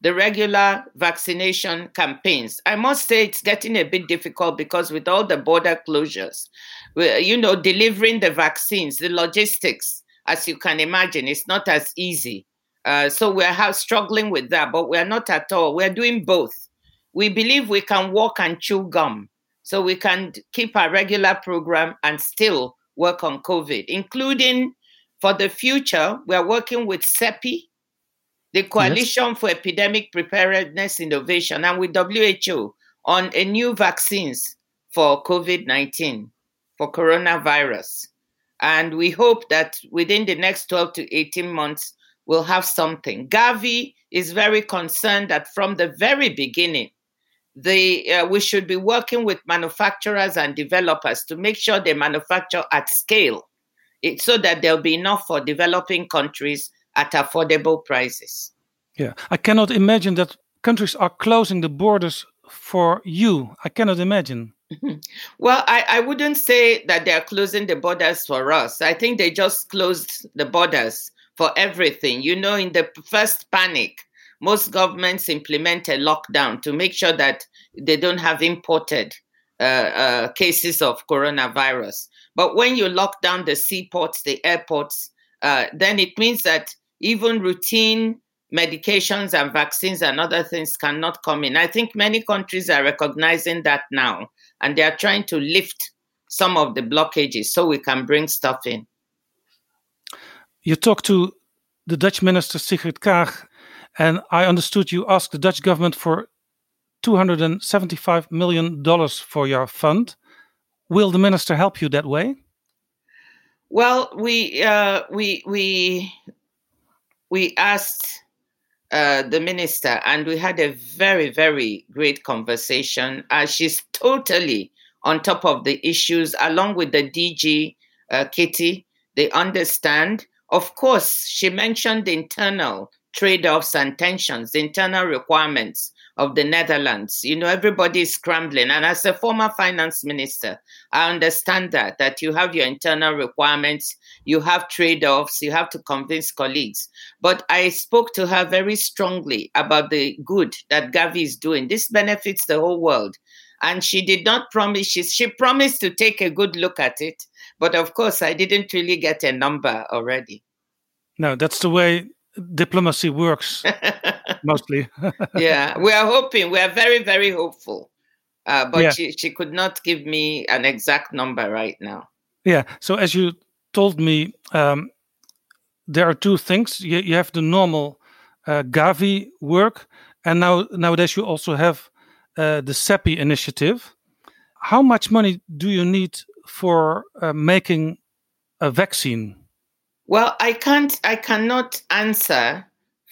the regular vaccination campaigns. I must say it's getting a bit difficult because with all the border closures, you know, delivering the vaccines, the logistics, as you can imagine, it's not as easy. Uh, so we're struggling with that, but we're not at all. We're doing both. We believe we can walk and chew gum. So we can keep our regular program and still work on COVID, including for the future, we're working with CEPI, the Coalition yes. for Epidemic Preparedness Innovation, and with WHO on a new vaccines for COVID 19, for coronavirus. And we hope that within the next 12 to 18 months, we'll have something. Gavi is very concerned that from the very beginning, the, uh, we should be working with manufacturers and developers to make sure they manufacture at scale it, so that there'll be enough for developing countries at affordable prices. Yeah, I cannot imagine that countries are closing the borders for you. I cannot imagine. Well, I, I wouldn't say that they're closing the borders for us. I think they just closed the borders for everything. You know, in the first panic, most governments implement a lockdown to make sure that they don't have imported uh, uh, cases of coronavirus. But when you lock down the seaports, the airports, uh, then it means that even routine medications and vaccines and other things cannot come in. I think many countries are recognizing that now, and they are trying to lift some of the blockages so we can bring stuff in. You talked to the Dutch minister Sigrid Kaag, and I understood you asked the Dutch government for $275 million for your fund. Will the minister help you that way? Well, we uh, we we we asked uh, the minister, and we had a very very great conversation. Uh, she's totally on top of the issues, along with the DG uh, Kitty. They understand. Of course, she mentioned the internal trade-offs and tensions, internal requirements of the Netherlands. You know, everybody is scrambling. And as a former finance minister, I understand that, that you have your internal requirements, you have trade offs, you have to convince colleagues. But I spoke to her very strongly about the good that Gavi is doing. This benefits the whole world. And she did not promise, she, she promised to take a good look at it. But of course, I didn't really get a number already. No, that's the way diplomacy works mostly. yeah, we are hoping. We are very, very hopeful. Uh, but yeah. she, she could not give me an exact number right now. Yeah. So as you told me, um, there are two things. You, you have the normal uh, Gavi work, and now nowadays you also have uh, the SEPI initiative. How much money do you need for uh, making a vaccine? Well, I can't. I cannot answer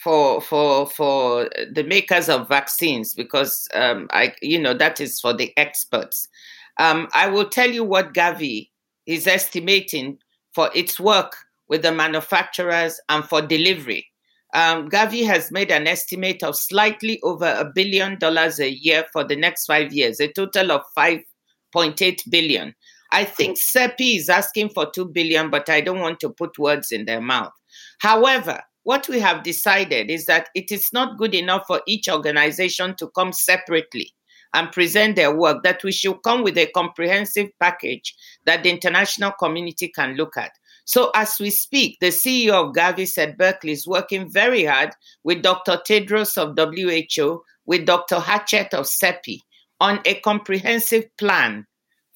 for for for the makers of vaccines because um, I you know that is for the experts. Um, I will tell you what Gavi is estimating for its work with the manufacturers and for delivery. Um, Gavi has made an estimate of slightly over a billion dollars a year for the next five years, a total of 5.8 billion. I think CEPI is asking for 2 billion, but I don't want to put words in their mouth. However, what we have decided is that it is not good enough for each organization to come separately and present their work, that we should come with a comprehensive package that the international community can look at. So, as we speak, the CEO of Gavi at Berkeley is working very hard with Dr. Tedros of WHO, with Dr. Hatchett of CEPI on a comprehensive plan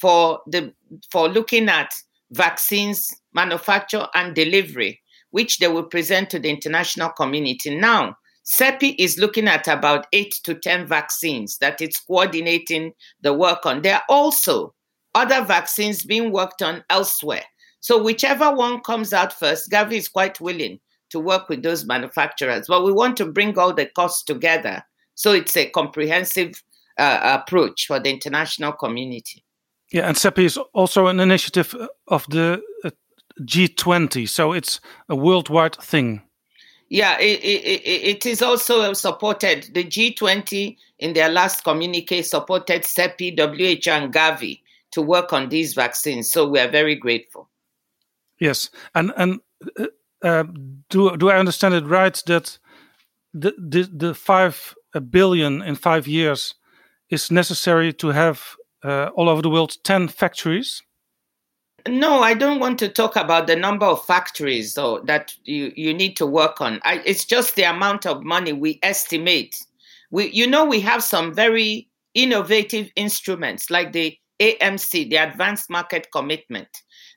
for the for looking at vaccines manufacture and delivery, which they will present to the international community. Now, CEPI is looking at about eight to 10 vaccines that it's coordinating the work on. There are also other vaccines being worked on elsewhere. So, whichever one comes out first, Gavi is quite willing to work with those manufacturers. But we want to bring all the costs together so it's a comprehensive uh, approach for the international community. Yeah, and CEPI is also an initiative of the uh, G20, so it's a worldwide thing. Yeah, it, it, it is also supported. The G20 in their last communique supported CEPI, WHO, and Gavi to work on these vaccines. So we are very grateful. Yes, and and uh, uh do do I understand it right that the the, the five billion in five years is necessary to have uh, all over the world 10 factories? No, I don't want to talk about the number of factories though, that you, you need to work on. I, it's just the amount of money we estimate. We, you know, we have some very innovative instruments like the AMC, the Advanced Market Commitment.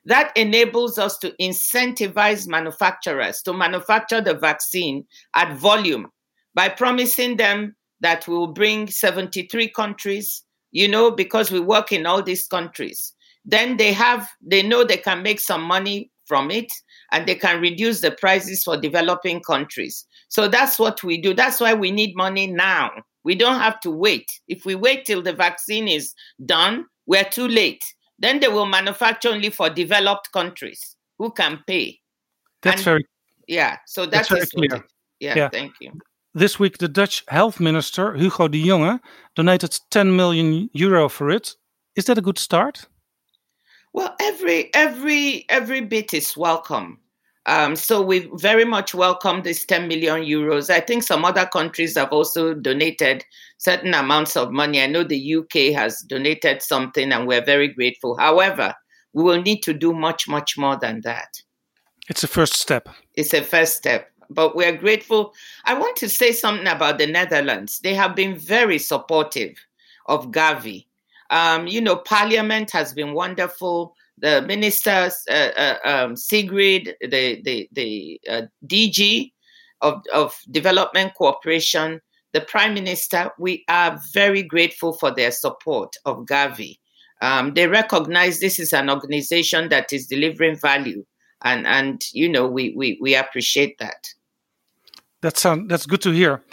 That enables us to incentivize manufacturers to manufacture the vaccine at volume by promising them that we will bring 73 countries you know, because we work in all these countries. Then they have, they know they can make some money from it and they can reduce the prices for developing countries. So that's what we do. That's why we need money now. We don't have to wait. If we wait till the vaccine is done, we're too late. Then they will manufacture only for developed countries who can pay. That's and, very yeah. So that's, that's very clear. It, yeah, yeah, thank you. This week, the Dutch health minister, Hugo de Jonge, donated 10 million euro for it. Is that a good start? Well, every every every bit is welcome. Um, so we very much welcome this 10 million euros. I think some other countries have also donated certain amounts of money. I know the UK has donated something, and we're very grateful. However, we will need to do much, much more than that. It's a first step. It's a first step but we are grateful. I want to say something about the Netherlands. They have been very supportive of Gavi. Um, you know, Parliament has been wonderful. The ministers, uh, uh, um, Sigrid, the the the uh, DG of of Development Cooperation, the Prime Minister, we are very grateful for their support of Gavi. Um, they recognize this is an organization that is delivering value, and and you know we we, we appreciate that. That sound that's good to hear.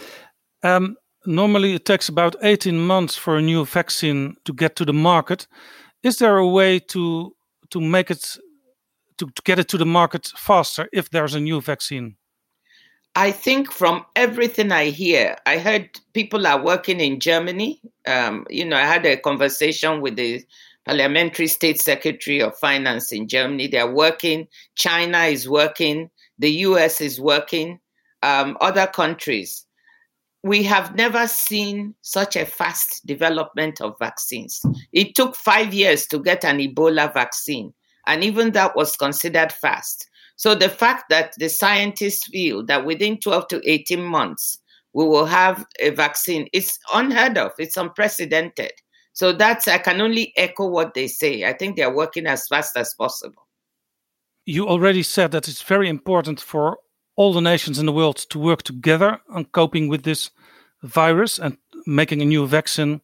Um, normally, it takes about eighteen months for a new vaccine to get to the market. Is there a way to to make it to, to get it to the market faster if there's a new vaccine? I think from everything I hear, I heard people are working in Germany. Um, you know, I had a conversation with the parliamentary state secretary of finance in Germany. They're working. China is working. The US is working. Um, other countries. We have never seen such a fast development of vaccines. It took five years to get an Ebola vaccine, and even that was considered fast. So the fact that the scientists feel that within 12 to 18 months we will have a vaccine is unheard of. It's unprecedented. So that's I can only echo what they say. I think they're working as fast as possible. You already said that it's very important for all the nations in the world to work together on coping with this virus and making a new vaccine.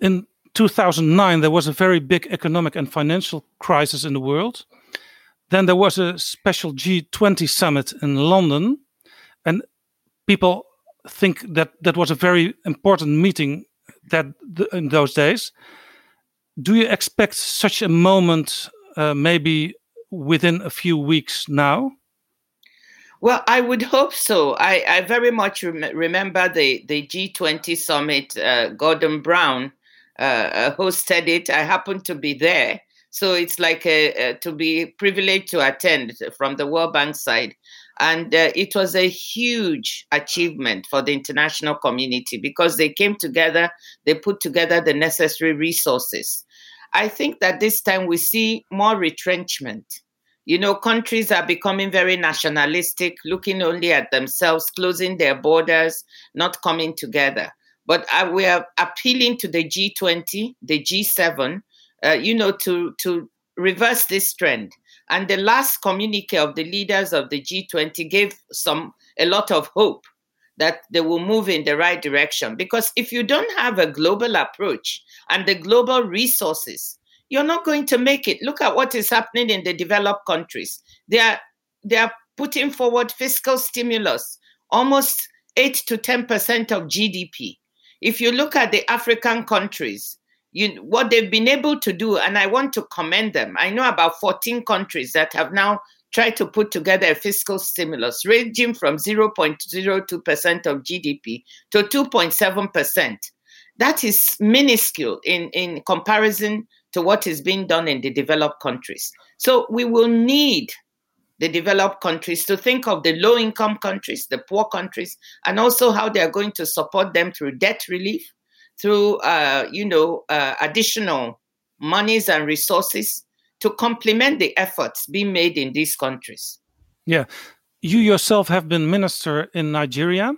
In 2009, there was a very big economic and financial crisis in the world. Then there was a special G20 summit in London, and people think that that was a very important meeting that in those days. Do you expect such a moment, uh, maybe within a few weeks now? Well, I would hope so. I, I very much rem- remember the, the G20 summit. Uh, Gordon Brown uh, uh hosted it. I happened to be there. So it's like a, a, to be privileged to attend from the World Bank side. And uh, it was a huge achievement for the international community because they came together, they put together the necessary resources. I think that this time we see more retrenchment. You know, countries are becoming very nationalistic, looking only at themselves, closing their borders, not coming together. But uh, we are appealing to the G20, the G7, uh, you know, to to reverse this trend. And the last communique of the leaders of the G20 gave some a lot of hope that they will move in the right direction. Because if you don't have a global approach and the global resources, you're not going to make it. Look at what is happening in the developed countries. They are they are putting forward fiscal stimulus, almost eight to ten percent of GDP. If you look at the African countries, you, what they've been able to do, and I want to commend them. I know about 14 countries that have now tried to put together a fiscal stimulus ranging from 0.02% of GDP to 2.7%. That is minuscule in, in comparison to what is being done in the developed countries. So we will need the developed countries to think of the low income countries, the poor countries, and also how they are going to support them through debt relief through, uh, you know, uh, additional monies and resources to complement the efforts being made in these countries. Yeah. You yourself have been minister in Nigeria.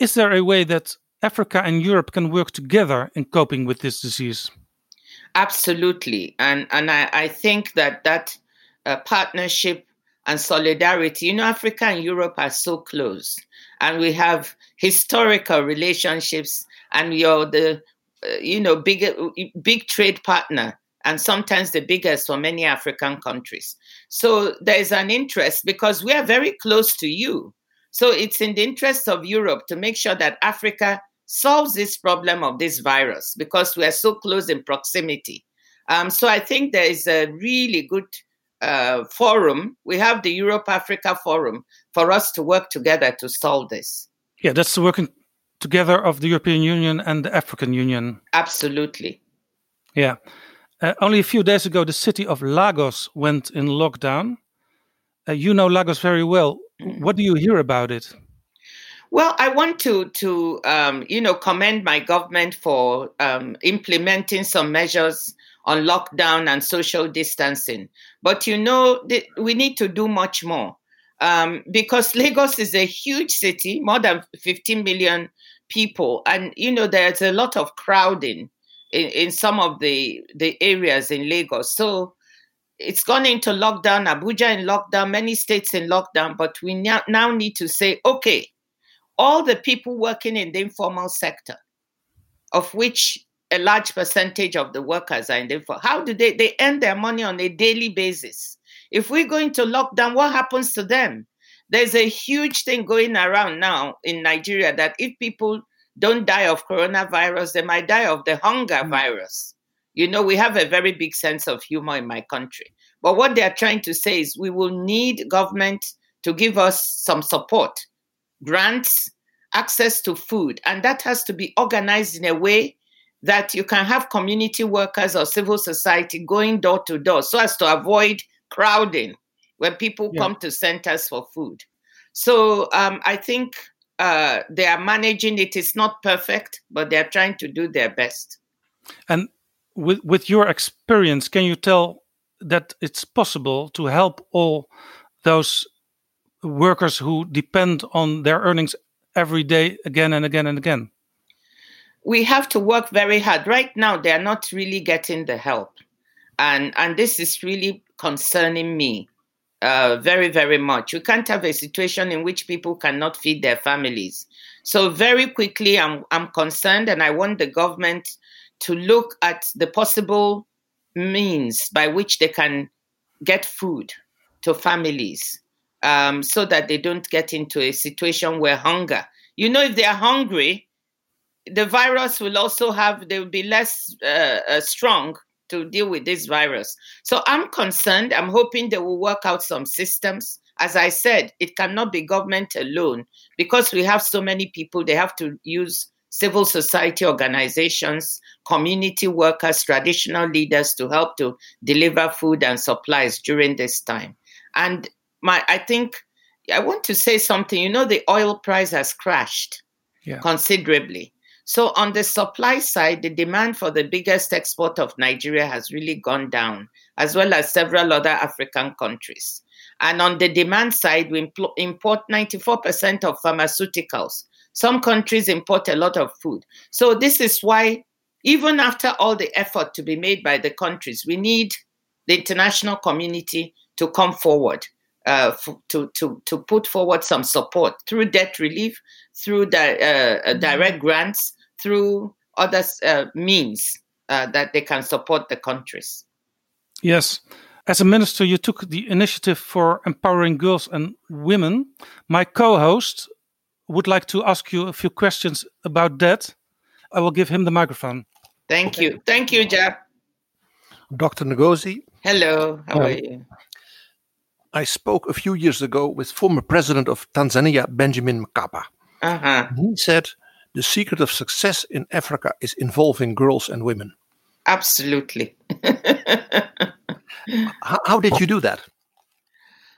Is there a way that Africa and Europe can work together in coping with this disease? Absolutely. And, and I, I think that that uh, partnership and solidarity, you know, Africa and Europe are so close and we have historical relationships and you're the uh, you know big big trade partner and sometimes the biggest for many African countries. So there's an interest because we are very close to you. So it's in the interest of Europe to make sure that Africa solves this problem of this virus because we are so close in proximity. Um, so I think there is a really good uh, forum. We have the Europe Africa Forum for us to work together to solve this. Yeah, that's the working together of the European Union and the African Union. Absolutely. Yeah. Uh, only a few days ago, the city of Lagos went in lockdown. Uh, you know Lagos very well. What do you hear about it? Well, I want to to um, you know commend my government for um, implementing some measures on lockdown and social distancing. But you know we need to do much more. Um, because Lagos is a huge city, more than 15 million people, and you know there's a lot of crowding in, in some of the the areas in Lagos. So it's gone into lockdown, Abuja in lockdown, many states in lockdown, but we now, now need to say, okay, all the people working in the informal sector, of which a large percentage of the workers are in the informal, how do they, they earn their money on a daily basis? If we go into lockdown, what happens to them? There's a huge thing going around now in Nigeria that if people don't die of coronavirus, they might die of the hunger mm. virus. You know, we have a very big sense of humor in my country. But what they are trying to say is we will need government to give us some support, grants, access to food. And that has to be organized in a way that you can have community workers or civil society going door to door so as to avoid crowding when people yeah. come to centers for food. So um, I think uh, they are managing it. It's not perfect, but they are trying to do their best. And with with your experience, can you tell that it's possible to help all those workers who depend on their earnings every day again and again and again? We have to work very hard. Right now, they are not really getting the help, and and this is really concerning me uh, very very much. You can't have a situation in which people cannot feed their families. So very quickly, I'm I'm concerned, and I want the government to look at the possible means by which they can get food to families um, so that they don't get into a situation where hunger. You know, if they are hungry, the virus will also have, they will be less uh, uh, strong to deal with this virus. So I'm concerned. I'm hoping they will work out some systems. As I said, it cannot be government alone because we have so many people, they have to use civil society organizations, community workers, traditional leaders to help to deliver food and supplies during this time. And my, I think I want to say something. You know, the oil price has crashed yeah. considerably. So on the supply side, the demand for the biggest export of Nigeria has really gone down, as well as several other African countries. And on the demand side, we import 94% of pharmaceuticals, some countries import a lot of food. So this is why, even after all the effort to be made by the countries, we need the international community to come forward. Uh, f- to, to, to put forward some support through debt relief, through the, uh, uh, direct grants, through other uh, means uh, that they can support the countries. Yes. As a minister, you took the initiative for empowering girls and women. My co host, would like to ask you a few questions about that. I will give him the microphone. Thank you. Thank you, Jab. Dr. Ngozi. Hello, how are you? I spoke a few years ago with former president of Tanzania, Benjamin Mkapa. Uh-huh. He said the secret of success in Africa is involving girls and women. Absolutely. how, how did you do that?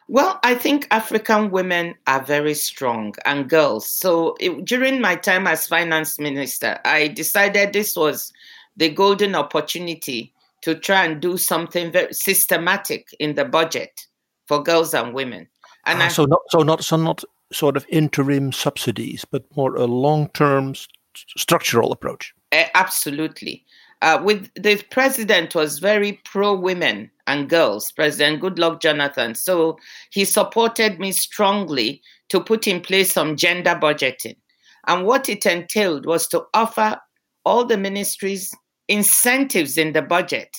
Well, I think African women are very strong and girls. So it, during my time as finance minister, I decided this was the golden opportunity to try and do something very systematic in the budget for girls and women. And ah, I, so not so not so not sort of interim subsidies, but more a long-term st- structural approach. Uh, absolutely. Uh, with the president was very pro women and girls, President Goodluck Jonathan. So he supported me strongly to put in place some gender budgeting. And what it entailed was to offer all the ministries incentives in the budget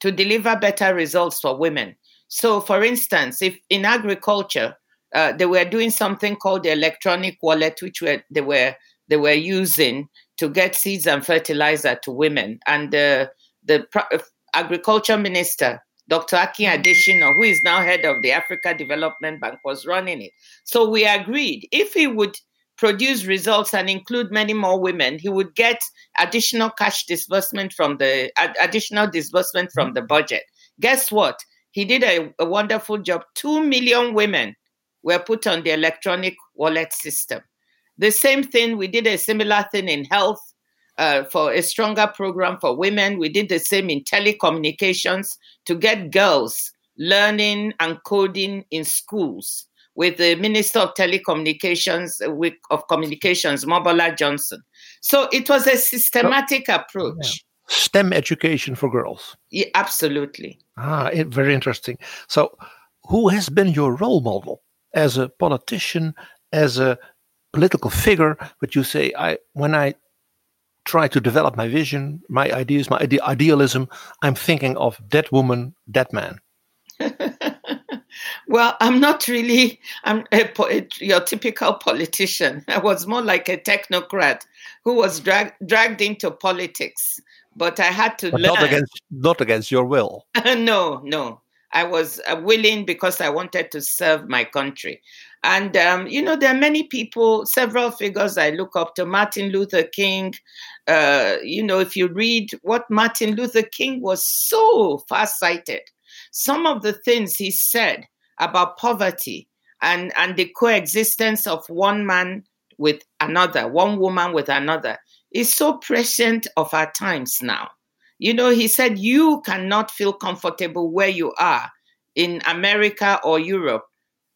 to deliver better results for women. So, for instance, if in agriculture, uh, they were doing something called the electronic wallet, which were, they were they were using to get seeds and fertilizer to women, and the the uh, agriculture minister Dr. Akin mm-hmm. Adesina, who is now head of the Africa Development Bank, was running it. So we agreed if he would produce results and include many more women, he would get additional cash disbursement from the additional disbursement from mm-hmm. the budget. Guess what? He did a, a wonderful job. Two million women were put on the electronic wallet system. The same thing, we did a similar thing in health uh, for a stronger program for women. We did the same in telecommunications to get girls learning and coding in schools. with the Minister of Telecommunications, uh, of Communications, Mobola Johnson. So it was a systematic approach. STEM education for girls. Yeah, absolutely. Ah, it, very interesting. So, who has been your role model as a politician, as a political figure? But you say, I when I try to develop my vision, my ideas, my ide- idealism, I'm thinking of that woman, that man. well, I'm not really I'm a, a, your typical politician. I was more like a technocrat who was drag, dragged into politics but I had to but learn. Not against, not against your will. no, no. I was uh, willing because I wanted to serve my country. And, um, you know, there are many people, several figures I look up to. Martin Luther King. Uh, you know, if you read what Martin Luther King was so far sighted, some of the things he said about poverty and, and the coexistence of one man with another, one woman with another, is so prescient of our times now. You know, he said, You cannot feel comfortable where you are in America or Europe,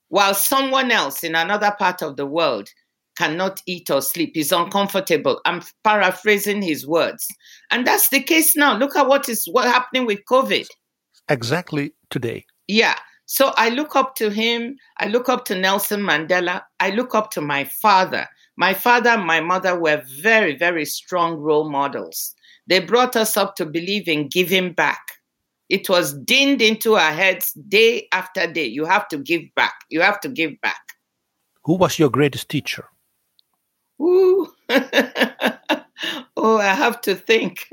while someone else in another part of the world cannot eat or sleep. He's uncomfortable. I'm paraphrasing his words. And that's the case now. Look at what is what happening with COVID. Exactly today. Yeah. So I look up to him. I look up to Nelson Mandela. I look up to my father. My father and my mother were very, very strong role models. They brought us up to believe in giving back. It was dinned into our heads day after day. You have to give back. You have to give back. Who was your greatest teacher? Ooh. oh, I have to think.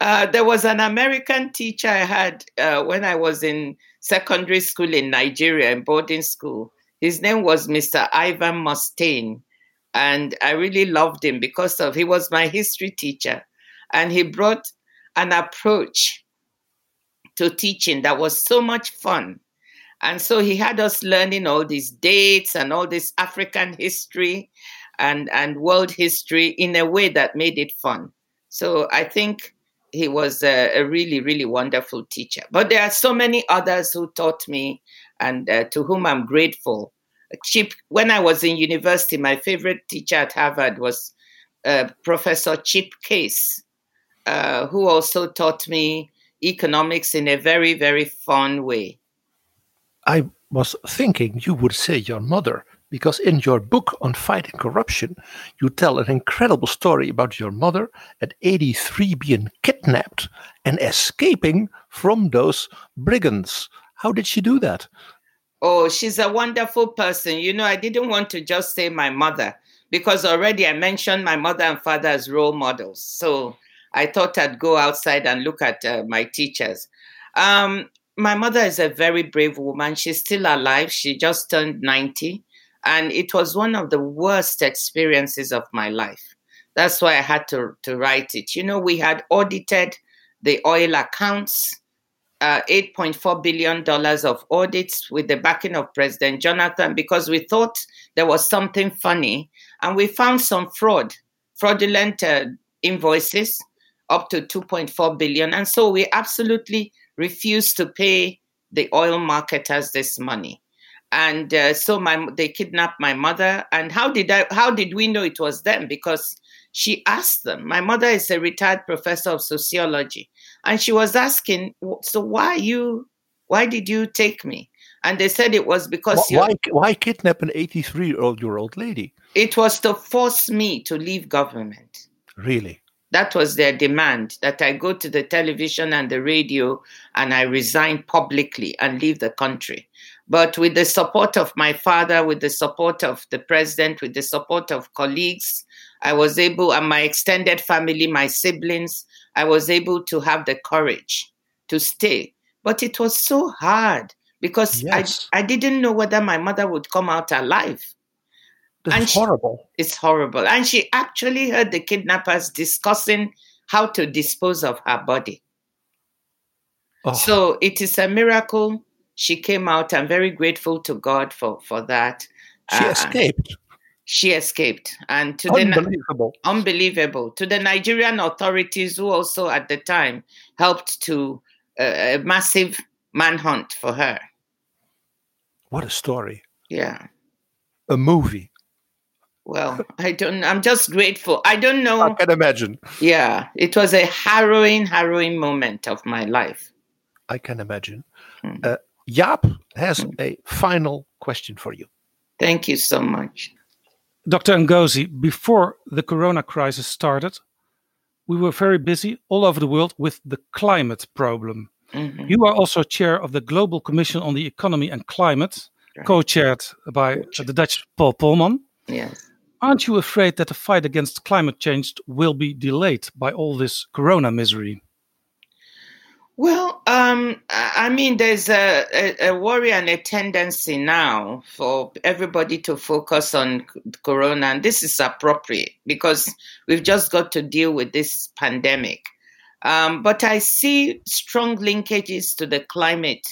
Uh, there was an American teacher I had uh, when I was in secondary school in Nigeria, in boarding school. His name was Mr. Ivan Mustaine and I really loved him because of he was my history teacher, and he brought an approach to teaching that was so much fun. And so he had us learning all these dates and all this African history and, and world history in a way that made it fun. So I think he was a, a really, really wonderful teacher. But there are so many others who taught me and uh, to whom I'm grateful. Chip, when I was in university, my favorite teacher at Harvard was uh, Professor Chip Case, uh, who also taught me economics in a very, very fun way. I was thinking you would say your mother, because in your book on fighting corruption, you tell an incredible story about your mother at 83 being kidnapped and escaping from those brigands. How did she do that? Oh, she's a wonderful person. You know, I didn't want to just say my mother because already I mentioned my mother and father as role models. So I thought I'd go outside and look at uh, my teachers. Um, my mother is a very brave woman. She's still alive. She just turned 90. And it was one of the worst experiences of my life. That's why I had to, to write it. You know, we had audited the oil accounts uh, $8.4 billion of audits with the backing of President Jonathan because we thought there was something funny. And we found some fraud, fraudulent uh, invoices up to 2.4 billion. And so we absolutely refused to pay the oil marketers this money. And uh, so my, they kidnapped my mother. And how did I, how did we know it was them? Because she asked them. My mother is a retired professor of sociology, and she was asking, "So why you? Why did you take me?" And they said it was because why why kidnap an eighty three year old year old lady? It was to force me to leave government. Really? That was their demand that I go to the television and the radio and I resign publicly and leave the country. But with the support of my father, with the support of the president, with the support of colleagues, I was able, and my extended family, my siblings, I was able to have the courage to stay. But it was so hard because yes. I, I didn't know whether my mother would come out alive. That's and horrible. It's horrible. And she actually heard the kidnappers discussing how to dispose of her body. Oh. So it is a miracle she came out. I'm very grateful to God for, for that. She uh, escaped she escaped and to unbelievable. the unbelievable to the Nigerian authorities who also at the time helped to uh, a massive manhunt for her. What a story! Yeah. A movie. Well, I don't. I'm just grateful. I don't know. I can imagine. Yeah, it was a harrowing, harrowing moment of my life. I can imagine. Uh, Jaap has a final question for you. Thank you so much. Dr. Ngozi, before the corona crisis started, we were very busy all over the world with the climate problem. Mhm. You are also chair of the Global Commission on the Economy and Climate, co chaired by the Dutch Paul Polman. Yes. Aren't you afraid that the fight against climate change will be delayed by all this corona misery? Well, um, I mean, there's a, a, a worry and a tendency now for everybody to focus on Corona, and this is appropriate because we've just got to deal with this pandemic. Um, but I see strong linkages to the climate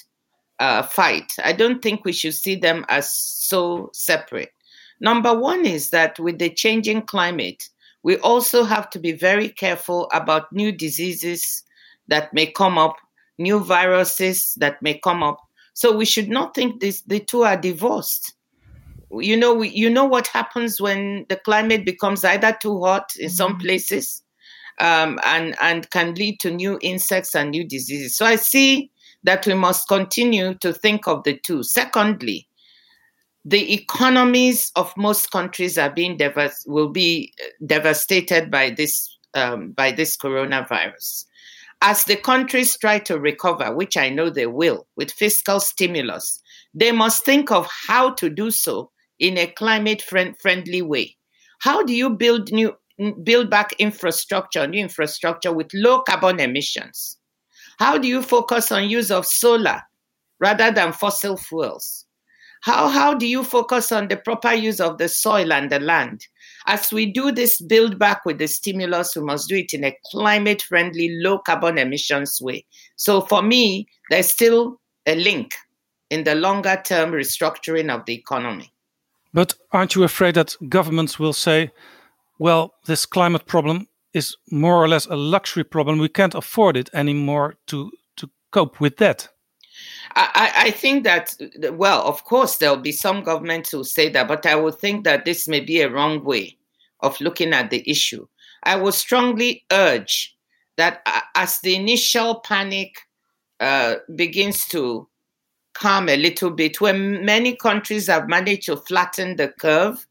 uh, fight. I don't think we should see them as so separate. Number one is that with the changing climate, we also have to be very careful about new diseases that may come up, new viruses that may come up. So we should not think this, the two are divorced. You know, we, you know what happens when the climate becomes either too hot in some places, um, and and can lead to new insects and new diseases. So I see that we must continue to think of the two. Secondly, the economies of most countries are being devas- will be devastated by this um, by this coronavirus. As the countries try to recover, which I know they will, with fiscal stimulus, they must think of how to do so in a climate friend- friendly way. How do you build new build back infrastructure, new infrastructure with low carbon emissions? How do you focus on use of solar rather than fossil fuels? How, how do you focus on the proper use of the soil and the land? As we do this build back with the stimulus, we must do it in a climate friendly, low carbon emissions way. So for me, there's still a link in the longer term restructuring of the economy. But aren't you afraid that governments will say, well, this climate problem is more or less a luxury problem. We can't afford it anymore to, to cope with that. I, I think that, well, of course, there'll be some governments who say that, but I would think that this may be a wrong way of looking at the issue. I would strongly urge that as the initial panic uh, begins to calm a little bit, when many countries have managed to flatten the curve,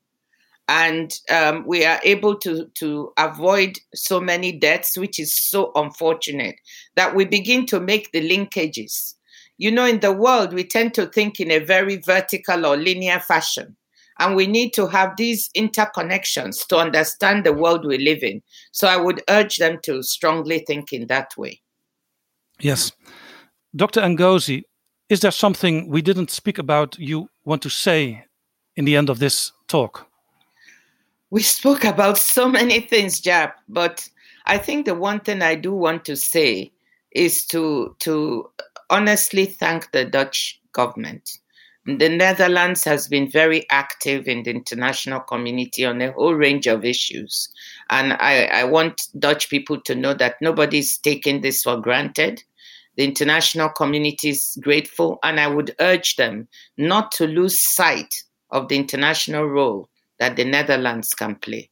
and um, we are able to to avoid so many deaths, which is so unfortunate. That we begin to make the linkages. You know, in the world, we tend to think in a very vertical or linear fashion, and we need to have these interconnections to understand the world we live in. So I would urge them to strongly think in that way. Yes. Dr. Ngozi, is there something we didn't speak about you want to say in the end of this talk? We spoke about so many things, Jap, but I think the one thing I do want to say is to to honestly thank the Dutch government. The Netherlands has been very active in the international community on a whole range of issues. And I, I want Dutch people to know that nobody's taking this for granted. The international community is grateful, and I would urge them not to lose sight of the international role that the Netherlands can play.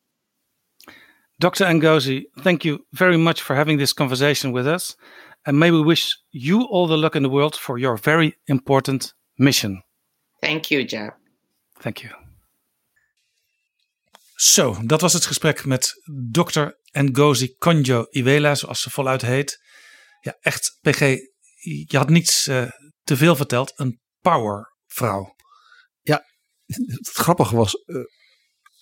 Dr. Ngozi, thank you very much for having this conversation with us. And may we wish you all the luck in the world for your very important mission. Thank you, Jab. Thank you. Zo, dat was het gesprek met Dr. Ngozi Konjo Iweala, zoals ze voluit heet. Ja, echt, PG, je had niets uh, te veel verteld. Een powervrouw. Ja, het grappige was, uh,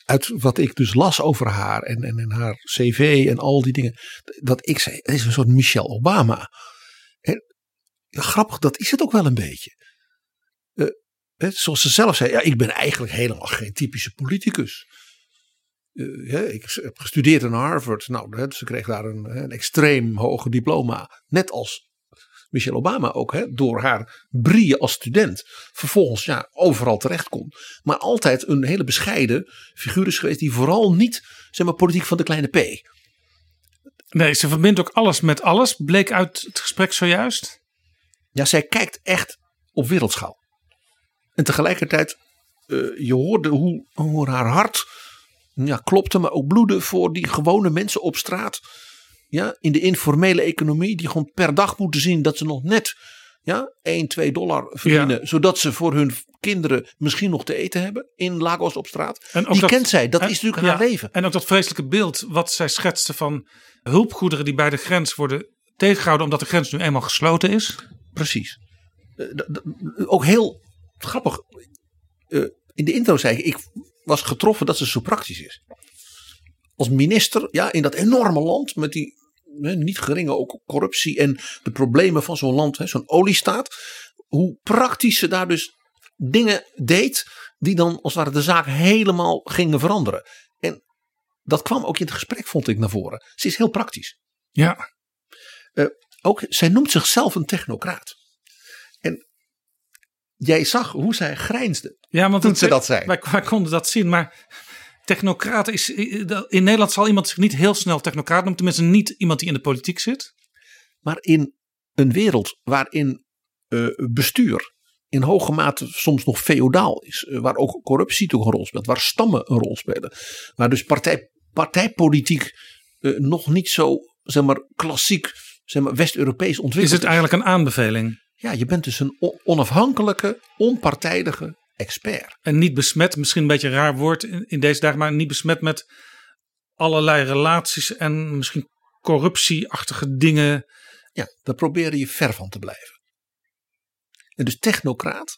uit wat ik dus las over haar en, en, haar cv en al die dingen, dat ik zei, is een soort Michelle Obama. En grappig, dat is het ook wel een beetje. Uh, hè, zoals ze zelf zei, ja, ik ben eigenlijk helemaal geen typische politicus. Ja, ik heb gestudeerd aan Harvard. Nou, hè, ze kreeg daar een, een extreem hoge diploma. Net als Michelle Obama ook, hè, door haar brieën als student. Vervolgens ja, overal terecht komt. Maar altijd een hele bescheiden figuur is geweest. Die vooral niet, zeg maar, politiek van de kleine P. Nee, ze verbindt ook alles met alles. Bleek uit het gesprek zojuist. Ja, zij kijkt echt op wereldschaal. En tegelijkertijd eh, je hoorde hoe, hoe haar hart ja, klopte, maar ook bloedde voor die gewone mensen op straat. Ja, in de informele economie, die gewoon per dag moeten zien dat ze nog net ja, 1, 2 dollar verdienen. Zodat ze voor hun kinderen misschien nog te eten hebben in Lagos op straat. En die dat- kent zij, dat en- is natuurlijk ja, haar leven. En ook dat vreselijke beeld wat zij schetste van hulpgoederen die bij de grens worden tegengehouden omdat de grens nu eenmaal gesloten is. Precies. Eh, ook heel grappig. eh, in de intro zei ik, ik was getroffen dat ze zo praktisch is. Als minister, ja, in dat enorme land met die hè, niet geringe ook corruptie en de problemen van zo'n land, zo'n oliestaat. Hoe praktisch ze daar dus dingen deed die dan als het ware de zaak helemaal gingen veranderen. En dat kwam ook in het gesprek, vond ik, naar voren. Ze is heel praktisch. Ja. Eh, ook, zij noemt zichzelf een technocraat. En jij zag hoe zij grijnsde Ja, want toen ze dat zei. Wij, wij konden dat zien, maar technocraat is. In Nederland zal iemand zich niet heel snel technocraat noemen, tenminste niet iemand die in de politiek zit. Maar in een wereld waarin eh, bestuur in hoge mate soms nog feodaal is, eh, waar ook corruptie toch een rol speelt, waar stammen een rol spelen, waar dus partij, partijpolitiek eh, nog niet zo zeg maar, klassiek zeg maar, West-Europees ontwikkeld Is het eigenlijk een aanbeveling? Ja, je bent dus een on- onafhankelijke, onpartijdige expert. En niet besmet, misschien een beetje een raar woord in, in deze dagen, maar niet besmet met allerlei relaties en misschien corruptieachtige dingen. Ja, daar probeer je ver van te blijven. En dus technocraat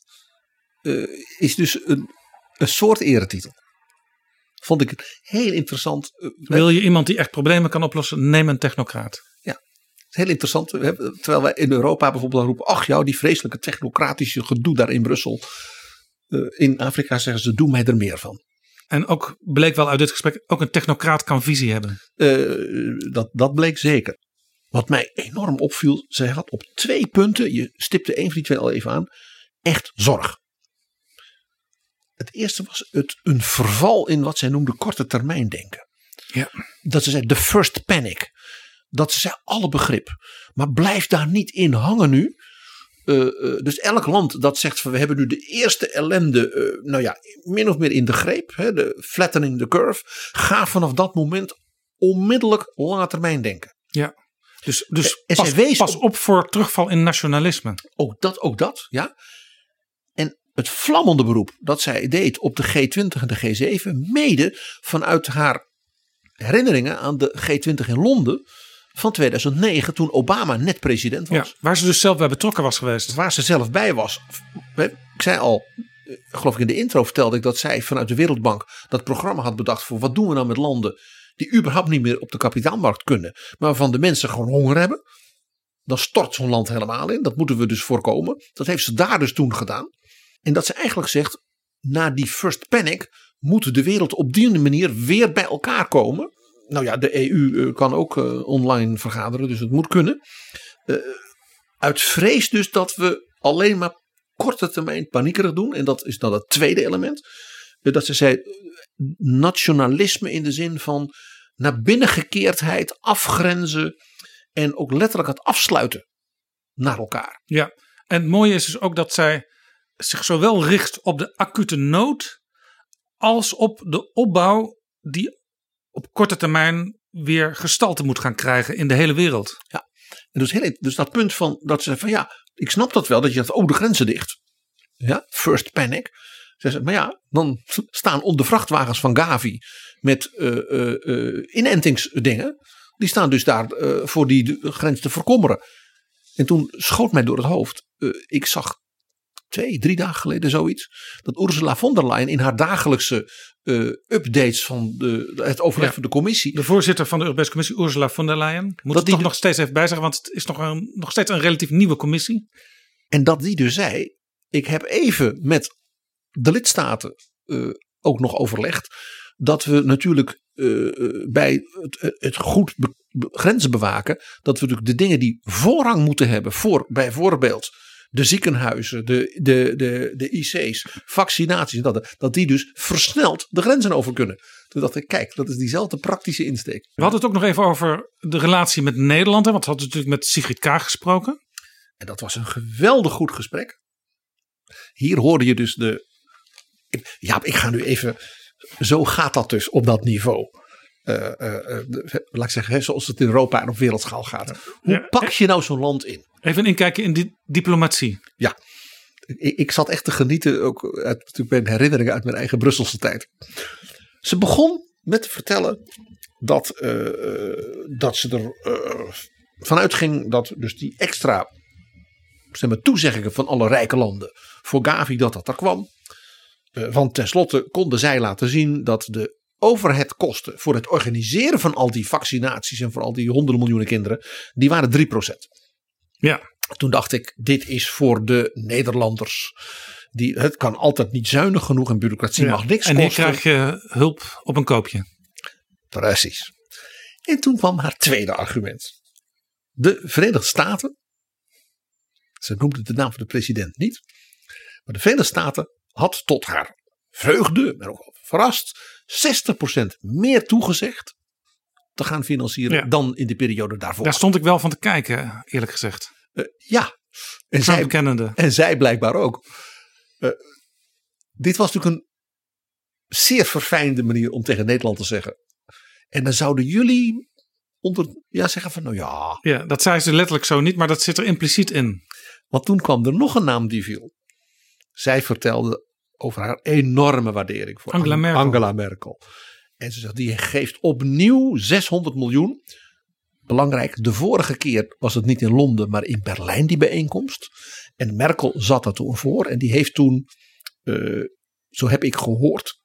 eh, is dus een, een soort eretitel. Vond ik het heel interessant. eh, Wil je iemand die echt problemen kan oplossen, neem een technocraat. Heel interessant. Terwijl wij in Europa bijvoorbeeld roepen: ach jou, die vreselijke technocratische gedoe daar in Brussel. Eh, in Afrika zeggen ze: doe mij er meer van. En ook bleek wel uit dit gesprek, ook een technocraat kan visie hebben. Eh, dat, dat bleek zeker. Wat mij enorm opviel, zij had op twee punten, je stipte één van die twee al even aan, echt zorg. Het eerste was het, een verval in wat zij noemde korte termijn denken. Ja. Dat ze zei, the first panic. Dat ze zei, alle begrip. Maar blijf daar niet in hangen nu. Eh, eh, dus elk land dat zegt van we hebben nu de eerste ellende, eh, nou ja, min of meer in de greep, hè, de flattening the curve, ga vanaf dat moment onmiddellijk lange termijn denken. Ja. Dus, dus pas, pas op- op voor terugval in nationalisme. Ook dat, ook dat, ja. En het vlammende beroep dat zij deed op de G20 en de G7, mede vanuit haar herinneringen aan de G20 in Londen van 2009, toen Obama net president was. Ja, waar ze dus zelf bij betrokken was geweest. Waar ze zelf bij was. Ik zei al, eh, geloof ik in de intro vertelde ik dat zij vanuit de Wereldbank dat programma had bedacht voor wat doen we nou met landen die überhaupt niet meer op de kapitaalmarkt kunnen, maar waarvan de mensen gewoon honger hebben. Dan stort zo'n land helemaal in. Dat moeten we dus voorkomen. Dat heeft ze daar dus toen gedaan. En dat ze eigenlijk zegt, na die first panic moet de wereld op die manier weer bij elkaar komen. Nou ja, de EU eh, kan ook eh, online vergaderen, dus het moet kunnen. Eh, uit vrees dus dat we alleen maar korte termijn paniekerig doen. En dat is dan het tweede element. Dat ze zei, nationalisme in de zin van naar binnengekeerdheid, afgrenzen en ook letterlijk het afsluiten naar elkaar. Ja, en het mooie is dus ook dat zij zich zowel richt op de acute nood als op de opbouw die op korte termijn weer gestalte moet gaan krijgen in de hele wereld. Ja, en dus, heel, dus dat punt van dat ze van ja, ik snap dat wel dat je zegt, oh de grenzen dicht. Ja, first panic. Ze maar ja, dan staan onder vrachtwagens van Gavi met eh, eh, inentingsdingen. Die staan dus daar voor die de grens te verkommeren. En toen schoot mij door het hoofd. ik zag twee, drie dagen geleden zoiets. Dat Ursula von der Leyen in haar dagelijkse eh, updates van de, het overleg Ja. van de commissie. De voorzitter van de Europese Commissie, Ursula von der Leyen, moet Dat het die toch de- nog steeds even bijzeggen, want het is nog, een, nog steeds een relatief nieuwe commissie. En dat die dus zei, ik heb even met de lidstaten eh, ook nog overlegd. Dat we natuurlijk eh, bij het, het goed be- be- grenzen bewaken. Dat we natuurlijk de dingen die voorrang moeten hebben voor bijvoorbeeld de ziekenhuizen, de, de, de, de IC's, vaccinaties. en Dat, dat die dus versneld de grenzen over kunnen. Toen dacht ik, kijk, dat is diezelfde praktische insteek. We hadden het ook nog even over de relatie met Nederland, hè, want we hadden natuurlijk met Sigrid Kaag gesproken. En dat was een geweldig goed gesprek. Hier hoorde je dus de Ja, ik ga nu even. Zo gaat dat dus op dat niveau. Uh, uh, laat ik zeggen, zoals het in Europa en op wereldschaal gaat. Hoe pak je nou zo'n land in? Even inkijken in die diplomatie. Ja, ik, ik zat echt te genieten, ook uit mijn herinneringen uit mijn eigen Brusselse tijd. Ze begon met te vertellen dat, dat ze er vanuit ging dat dus die extra zeg maar, toezeggingen van alle rijke landen voor Gavi dat dat er kwam. want tenslotte konden zij laten zien dat de overheadkosten voor het organiseren van al die vaccinaties en voor al die honderden miljoenen kinderen, die waren 3%. Ja. Toen dacht ik, dit is voor de Nederlanders. Die, het kan altijd niet zuinig genoeg en bureaucratie mag niks en kosten. En hier krijg je hulp op een koopje. Precies. En toen kwam haar tweede argument. De Verenigde Staten, ze noemde de naam van de president niet, maar de Verenigde Staten had tot haar vreugde, maar ook verrast, 60% meer toegezegd te gaan financieren Ja. dan in de periode daarvoor. Daar stond ik wel van te kijken, eerlijk gezegd. Eh, ja, en zij, kennende. en zij blijkbaar ook. Eh, dit was natuurlijk een zeer verfijnde manier om tegen Nederland te zeggen. En dan zouden jullie onder, ja, zeggen van nou ja. Ja, dat zei ze letterlijk zo niet, maar dat zit er impliciet in. Want toen kwam er nog een naam die viel. Zij vertelde over haar enorme waardering voor Angela Ang- Merkel. Angela Merkel. En ze zegt, die geeft opnieuw 600 miljoen. Belangrijk, de vorige keer was het niet in Londen, maar in Berlijn die bijeenkomst. En Merkel zat er toen voor. En die heeft toen, eh, zo heb ik gehoord,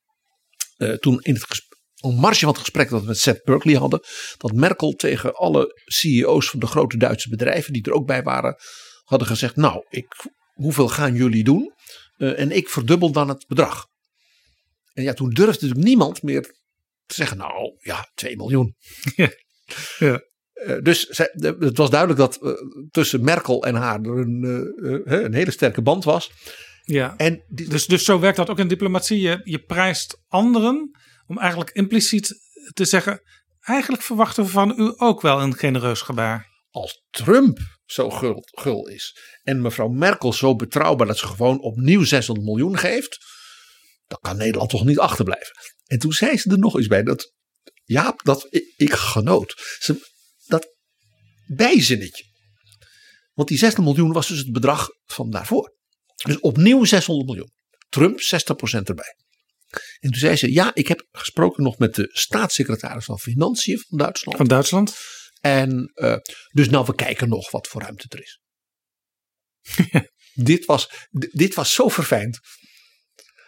eh, toen in het gesprek, een marge van het gesprek dat we met Seth Berkeley hadden, dat Merkel tegen alle CEO's van de grote Duitse bedrijven, die er ook bij waren, hadden gezegd, nou, ik, hoeveel gaan jullie doen? Eh, en ik verdubbel dan het bedrag. En ja, toen durfde natuurlijk niemand meer te zeggen, nou ja, 2 miljoen. Ja. Eh, dus zij, de- het was duidelijk dat eh, tussen Merkel en haar er een, eh, een hele sterke band was. Ja. En dus, dus zo werkt dat ook in diplomatie. Je, je prijst anderen om eigenlijk impliciet te zeggen... eigenlijk verwachten we van u ook wel een genereus gebaar. Als Trump zo gul, gul is en mevrouw Merkel zo betrouwbaar dat ze gewoon opnieuw 600 miljoen geeft, dan kan Nederland toch niet achterblijven. En toen zei ze er nog iets bij dat, ja, dat ik, ik genoot. Ze, dat bijzinnetje. Want die 600 miljoen was dus het bedrag van daarvoor. Dus opnieuw 600 miljoen. Trump 60% erbij. En toen zei ze, ja, ik heb gesproken nog met de staatssecretaris van Financiën van Duitsland. Van Duitsland. En eh, dus nou, we kijken nog wat voor ruimte er is. dit, was, dit was zo verfijnd.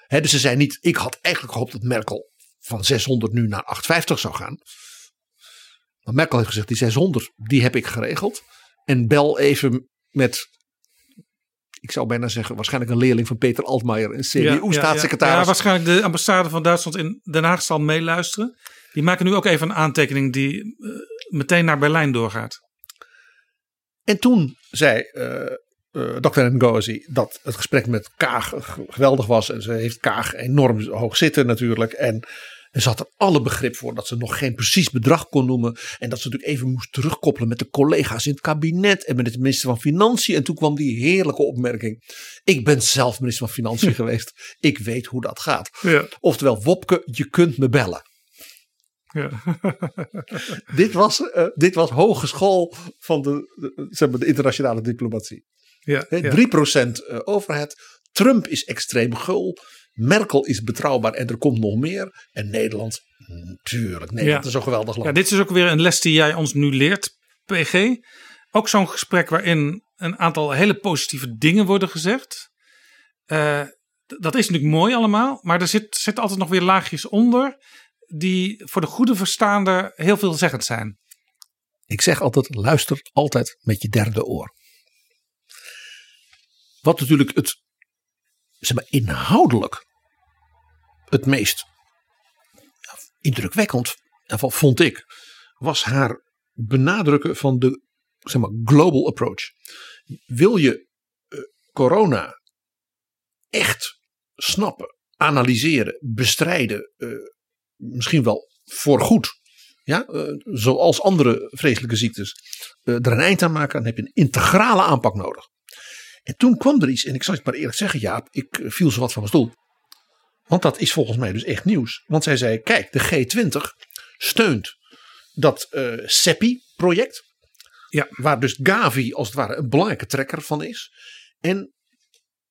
Hè, dus ze zei niet, ik had eigenlijk gehoopt dat Merkel van 600 nu naar 850 zou gaan. Maar Merkel heeft gezegd, die 600, die heb ik geregeld. En bel even met, ik zou bijna zeggen, waarschijnlijk een leerling van Peter Altmaier, een Ja, ja, CDU-staatssecretaris. Ja, waarschijnlijk de ambassade van Duitsland in Den Haag zal meeluisteren. Die maken nu ook even een aantekening die eh, meteen naar Berlijn doorgaat. En toen zei eh, Dr. Ngozi dat het gesprek met Kaag geweldig was. En ze heeft Kaag enorm hoog zitten natuurlijk. En, en ze had er alle begrip voor dat ze nog geen precies bedrag kon noemen. En dat ze natuurlijk even moest terugkoppelen met de collega's in het kabinet. En met de minister van Financiën. En toen kwam die heerlijke opmerking. Ik ben zelf minister van Financiën geweest. Ik weet hoe dat gaat. Ja. Oftewel, Wopke, je kunt me bellen. Ja. dit, was, eh, dit was hogeschool van de, de, zeg maar, de internationale diplomatie. Ja, Hè, ja. 3% eh, overheid. Trump is extreem gul. Merkel is betrouwbaar en er komt nog meer. En Nederland, natuurlijk. Nederland is zo geweldig land. Ja, dit is ook weer een les die jij ons nu leert, PG. Ook zo'n gesprek waarin een aantal hele positieve dingen worden gezegd. Eh, dat is natuurlijk mooi allemaal, maar er zit, zit altijd nog weer laagjes onder. die voor de goede verstaander heel veelzeggend zijn. Ik zeg altijd, luister altijd met je derde oor. Wat natuurlijk het, zeg maar, inhoudelijk het meest indrukwekkend, vond ik, was haar benadrukken van de zeg maar, global approach. Wil je eh, corona echt snappen, analyseren, bestrijden, eh, misschien wel voorgoed, ja, eh, zoals andere vreselijke ziektes, er een eind aan maken, dan heb je een integrale aanpak nodig. En toen kwam er iets, en ik zal het maar eerlijk zeggen, Jaap, ik eh, viel zo wat van mijn stoel. Want dat is volgens mij dus echt nieuws. Want zij zei: kijk, de G20 steunt dat uh, CEPI-project. Ja. Waar dus Gavi als het ware een belangrijke trekker van is. En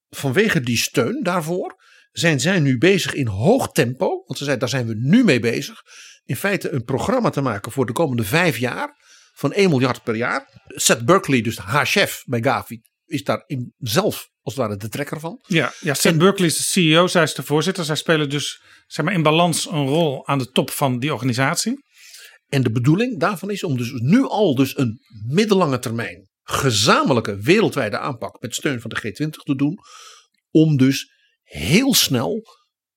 vanwege die steun daarvoor zijn zij nu bezig in hoog tempo. Want ze zei, daar zijn we nu mee bezig. In feite een programma te maken voor de komende vijf jaar. Van 1 miljard per jaar. Seth Berkeley, dus haar chef bij Gavi, is daar in zelf als het ware de trekker van. Ja, ja Seth Berkeley is de CEO, zij is de voorzitter. Zij spelen dus zeg maar, in balans een rol aan de top van die organisatie. En de bedoeling daarvan is om dus nu al dus een middellange termijn gezamenlijke wereldwijde aanpak met steun van de G20 te doen. Om dus heel snel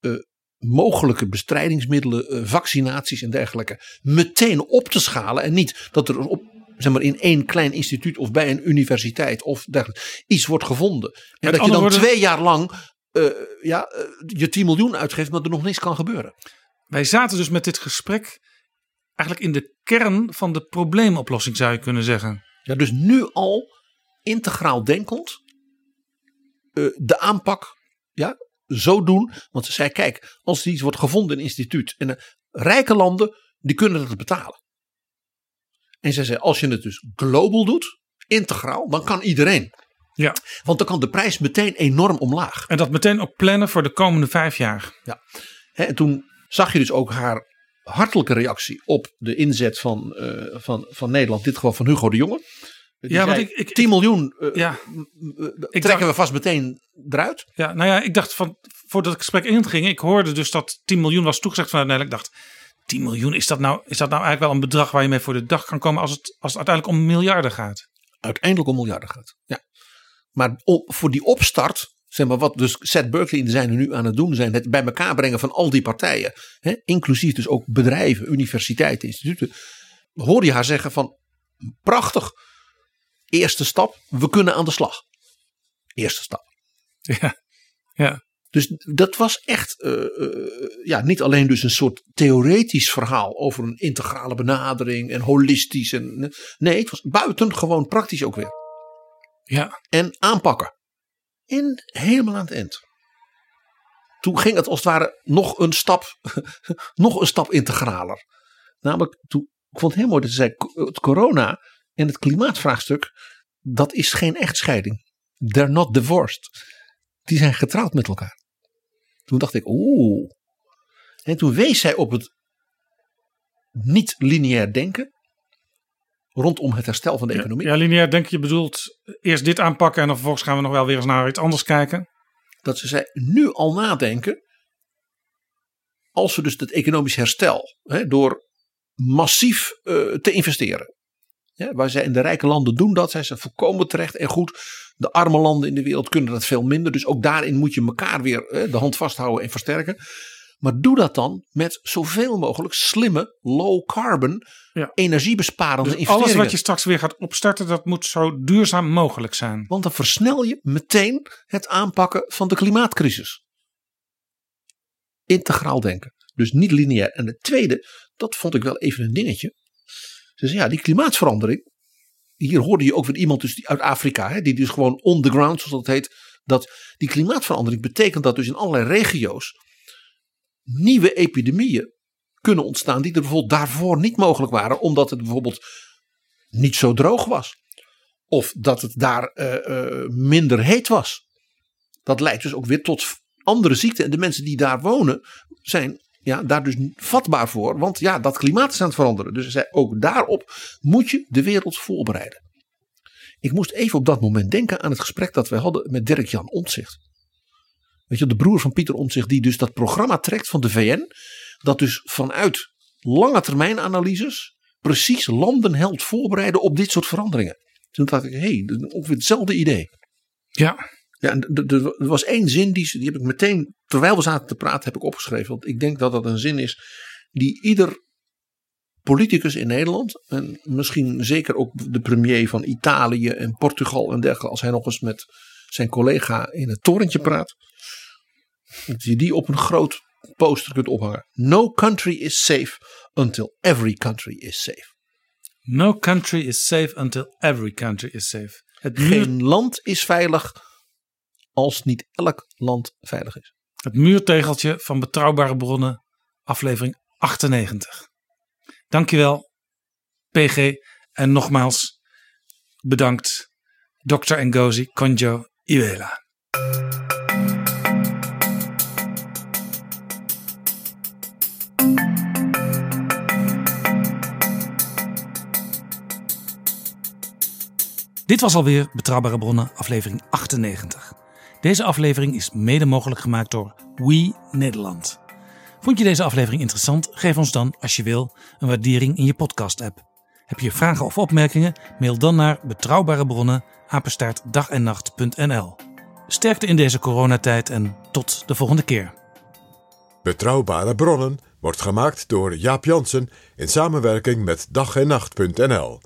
uh, mogelijke bestrijdingsmiddelen, uh, vaccinaties en dergelijke meteen op te schalen. En niet dat er op, zeg maar, in één klein instituut of bij een universiteit of dergelijke iets wordt gevonden. En dat je dan twee jaar lang uh, ja, je 10 miljoen uitgeeft, maar er nog niks kan gebeuren. Wij zaten dus met dit gesprek eigenlijk in de kern van de probleemoplossing, zou je kunnen zeggen. Ja, dus nu al integraal denkend uh, de aanpak ja, zo doen. Want ze zei, kijk, als er iets wordt gevonden in een instituut en rijke landen, die kunnen het betalen. En zij zei, als je het dus global doet, integraal, dan kan iedereen. Ja. Want dan kan de prijs meteen enorm omlaag. En dat meteen ook plannen voor de komende vijf jaar. Ja. en toen zag je dus ook haar hartelijke reactie op de inzet van, uh, van, van Nederland, dit geval van Hugo de Jonge. Die ja, zei, want ik, ik 10 miljoen uh, ja, trekken dacht, we vast meteen eruit. Ja, nou ja, ik dacht van voordat het gesprek inging, ik hoorde dus dat 10 miljoen was toegezegd vanuit Nederland. Ik dacht, 10 miljoen, is dat, nou, is dat nou eigenlijk wel een bedrag waar je mee voor de dag kan komen als het, als het uiteindelijk om miljarden gaat? Uiteindelijk om miljarden gaat, ja. Maar op, voor die opstart Zeg maar wat dus Seth Berkeley en zijn nu aan het doen zijn. Het bij elkaar brengen van al die partijen. Hè, inclusief dus ook bedrijven, universiteiten, instituten. Hoor je haar zeggen van prachtig. Eerste stap, we kunnen aan de slag. Eerste stap. Ja, ja. Dus dat was echt uh, uh, ja, niet alleen dus een soort theoretisch verhaal over een integrale benadering en holistisch. En, nee, het was buitengewoon praktisch ook weer. Ja. En aanpakken. En helemaal aan het eind. Toen ging het als het ware nog een stap, nog een stap integraler. Namelijk, toen, ik vond het heel mooi dat ze zei, het corona en het klimaatvraagstuk, dat is geen echtscheiding. They're not divorced. Die zijn getrouwd met elkaar. Toen dacht ik, oeh. En toen wees zij op het niet lineair denken rondom het herstel van de economie. Ja, lineair denk je bedoelt eerst dit aanpakken en dan vervolgens gaan we nog wel weer eens naar iets anders kijken. Dat ze zei, nu al nadenken, als we dus het economisch herstel hè, door massief uh, te investeren. Ja, waar zij in de rijke landen doen dat, zijn ze volkomen terecht en goed. De arme landen in de wereld kunnen dat veel minder. Dus ook daarin moet je elkaar weer hè, de hand vasthouden en versterken. Maar doe dat dan met zoveel mogelijk slimme, low carbon, ja. energiebesparende dus investeringen. Alles wat je straks weer gaat opstarten, dat moet zo duurzaam mogelijk zijn. Want dan versnel je meteen het aanpakken van de klimaatcrisis. Integraal denken. Dus niet lineair. En het tweede, dat vond ik wel even een dingetje. Ze zei ja, die klimaatverandering. Hier hoorde je ook weer iemand dus uit Afrika, hè, die dus gewoon on the ground, zoals dat heet. Dat die klimaatverandering betekent dat dus in allerlei regio's nieuwe epidemieën kunnen ontstaan die er bijvoorbeeld daarvoor niet mogelijk waren, omdat het bijvoorbeeld niet zo droog was. Of dat het daar uh, uh, minder heet was. Dat leidt dus ook weer tot andere ziekten. En de mensen die daar wonen zijn ja, daar dus vatbaar voor. Want ja, dat klimaat is aan het veranderen. Dus zei, ook daarop moet je de wereld voorbereiden. Ik moest even op dat moment denken aan het gesprek dat we hadden met Dirk-Jan Omtzigt. Weet je, de broer van Pieter Omtzigt die dus dat programma trekt van de VN. Dat dus vanuit lange termijn analyses precies landen helpt voorbereiden op dit soort veranderingen. Toen dacht ik, hé, hey, ongeveer hetzelfde idee. Ja. Ja, en er was één zin, die, die heb ik meteen, terwijl we zaten te praten, heb ik opgeschreven. Want ik denk dat dat een zin is die ieder politicus in Nederland, en misschien zeker ook de premier van Italië en Portugal en dergelijke, als hij nog eens met zijn collega in het torentje praat, dat je die op een groot poster kunt ophangen. No country is safe until every country is safe. No country is safe until every country is safe. Het Geen land is veilig als niet elk land veilig is. Het muurtegeltje van Betrouwbare Bronnen, aflevering 98. Dankjewel, PG. En nogmaals bedankt, Dr. Ngozi Konjo Iweala. Dit was alweer Betrouwbare Bronnen, aflevering 98. Deze aflevering is mede mogelijk gemaakt door We Nederland. Vond je deze aflevering interessant? Geef ons dan, als je wil, een waardering in je podcast-app. Heb je vragen of opmerkingen? Mail dan naar betrouwbare. Sterkte in deze coronatijd en tot de volgende keer. Betrouwbare bronnen wordt gemaakt door Jaap Jansen in samenwerking met dag en nacht.nl.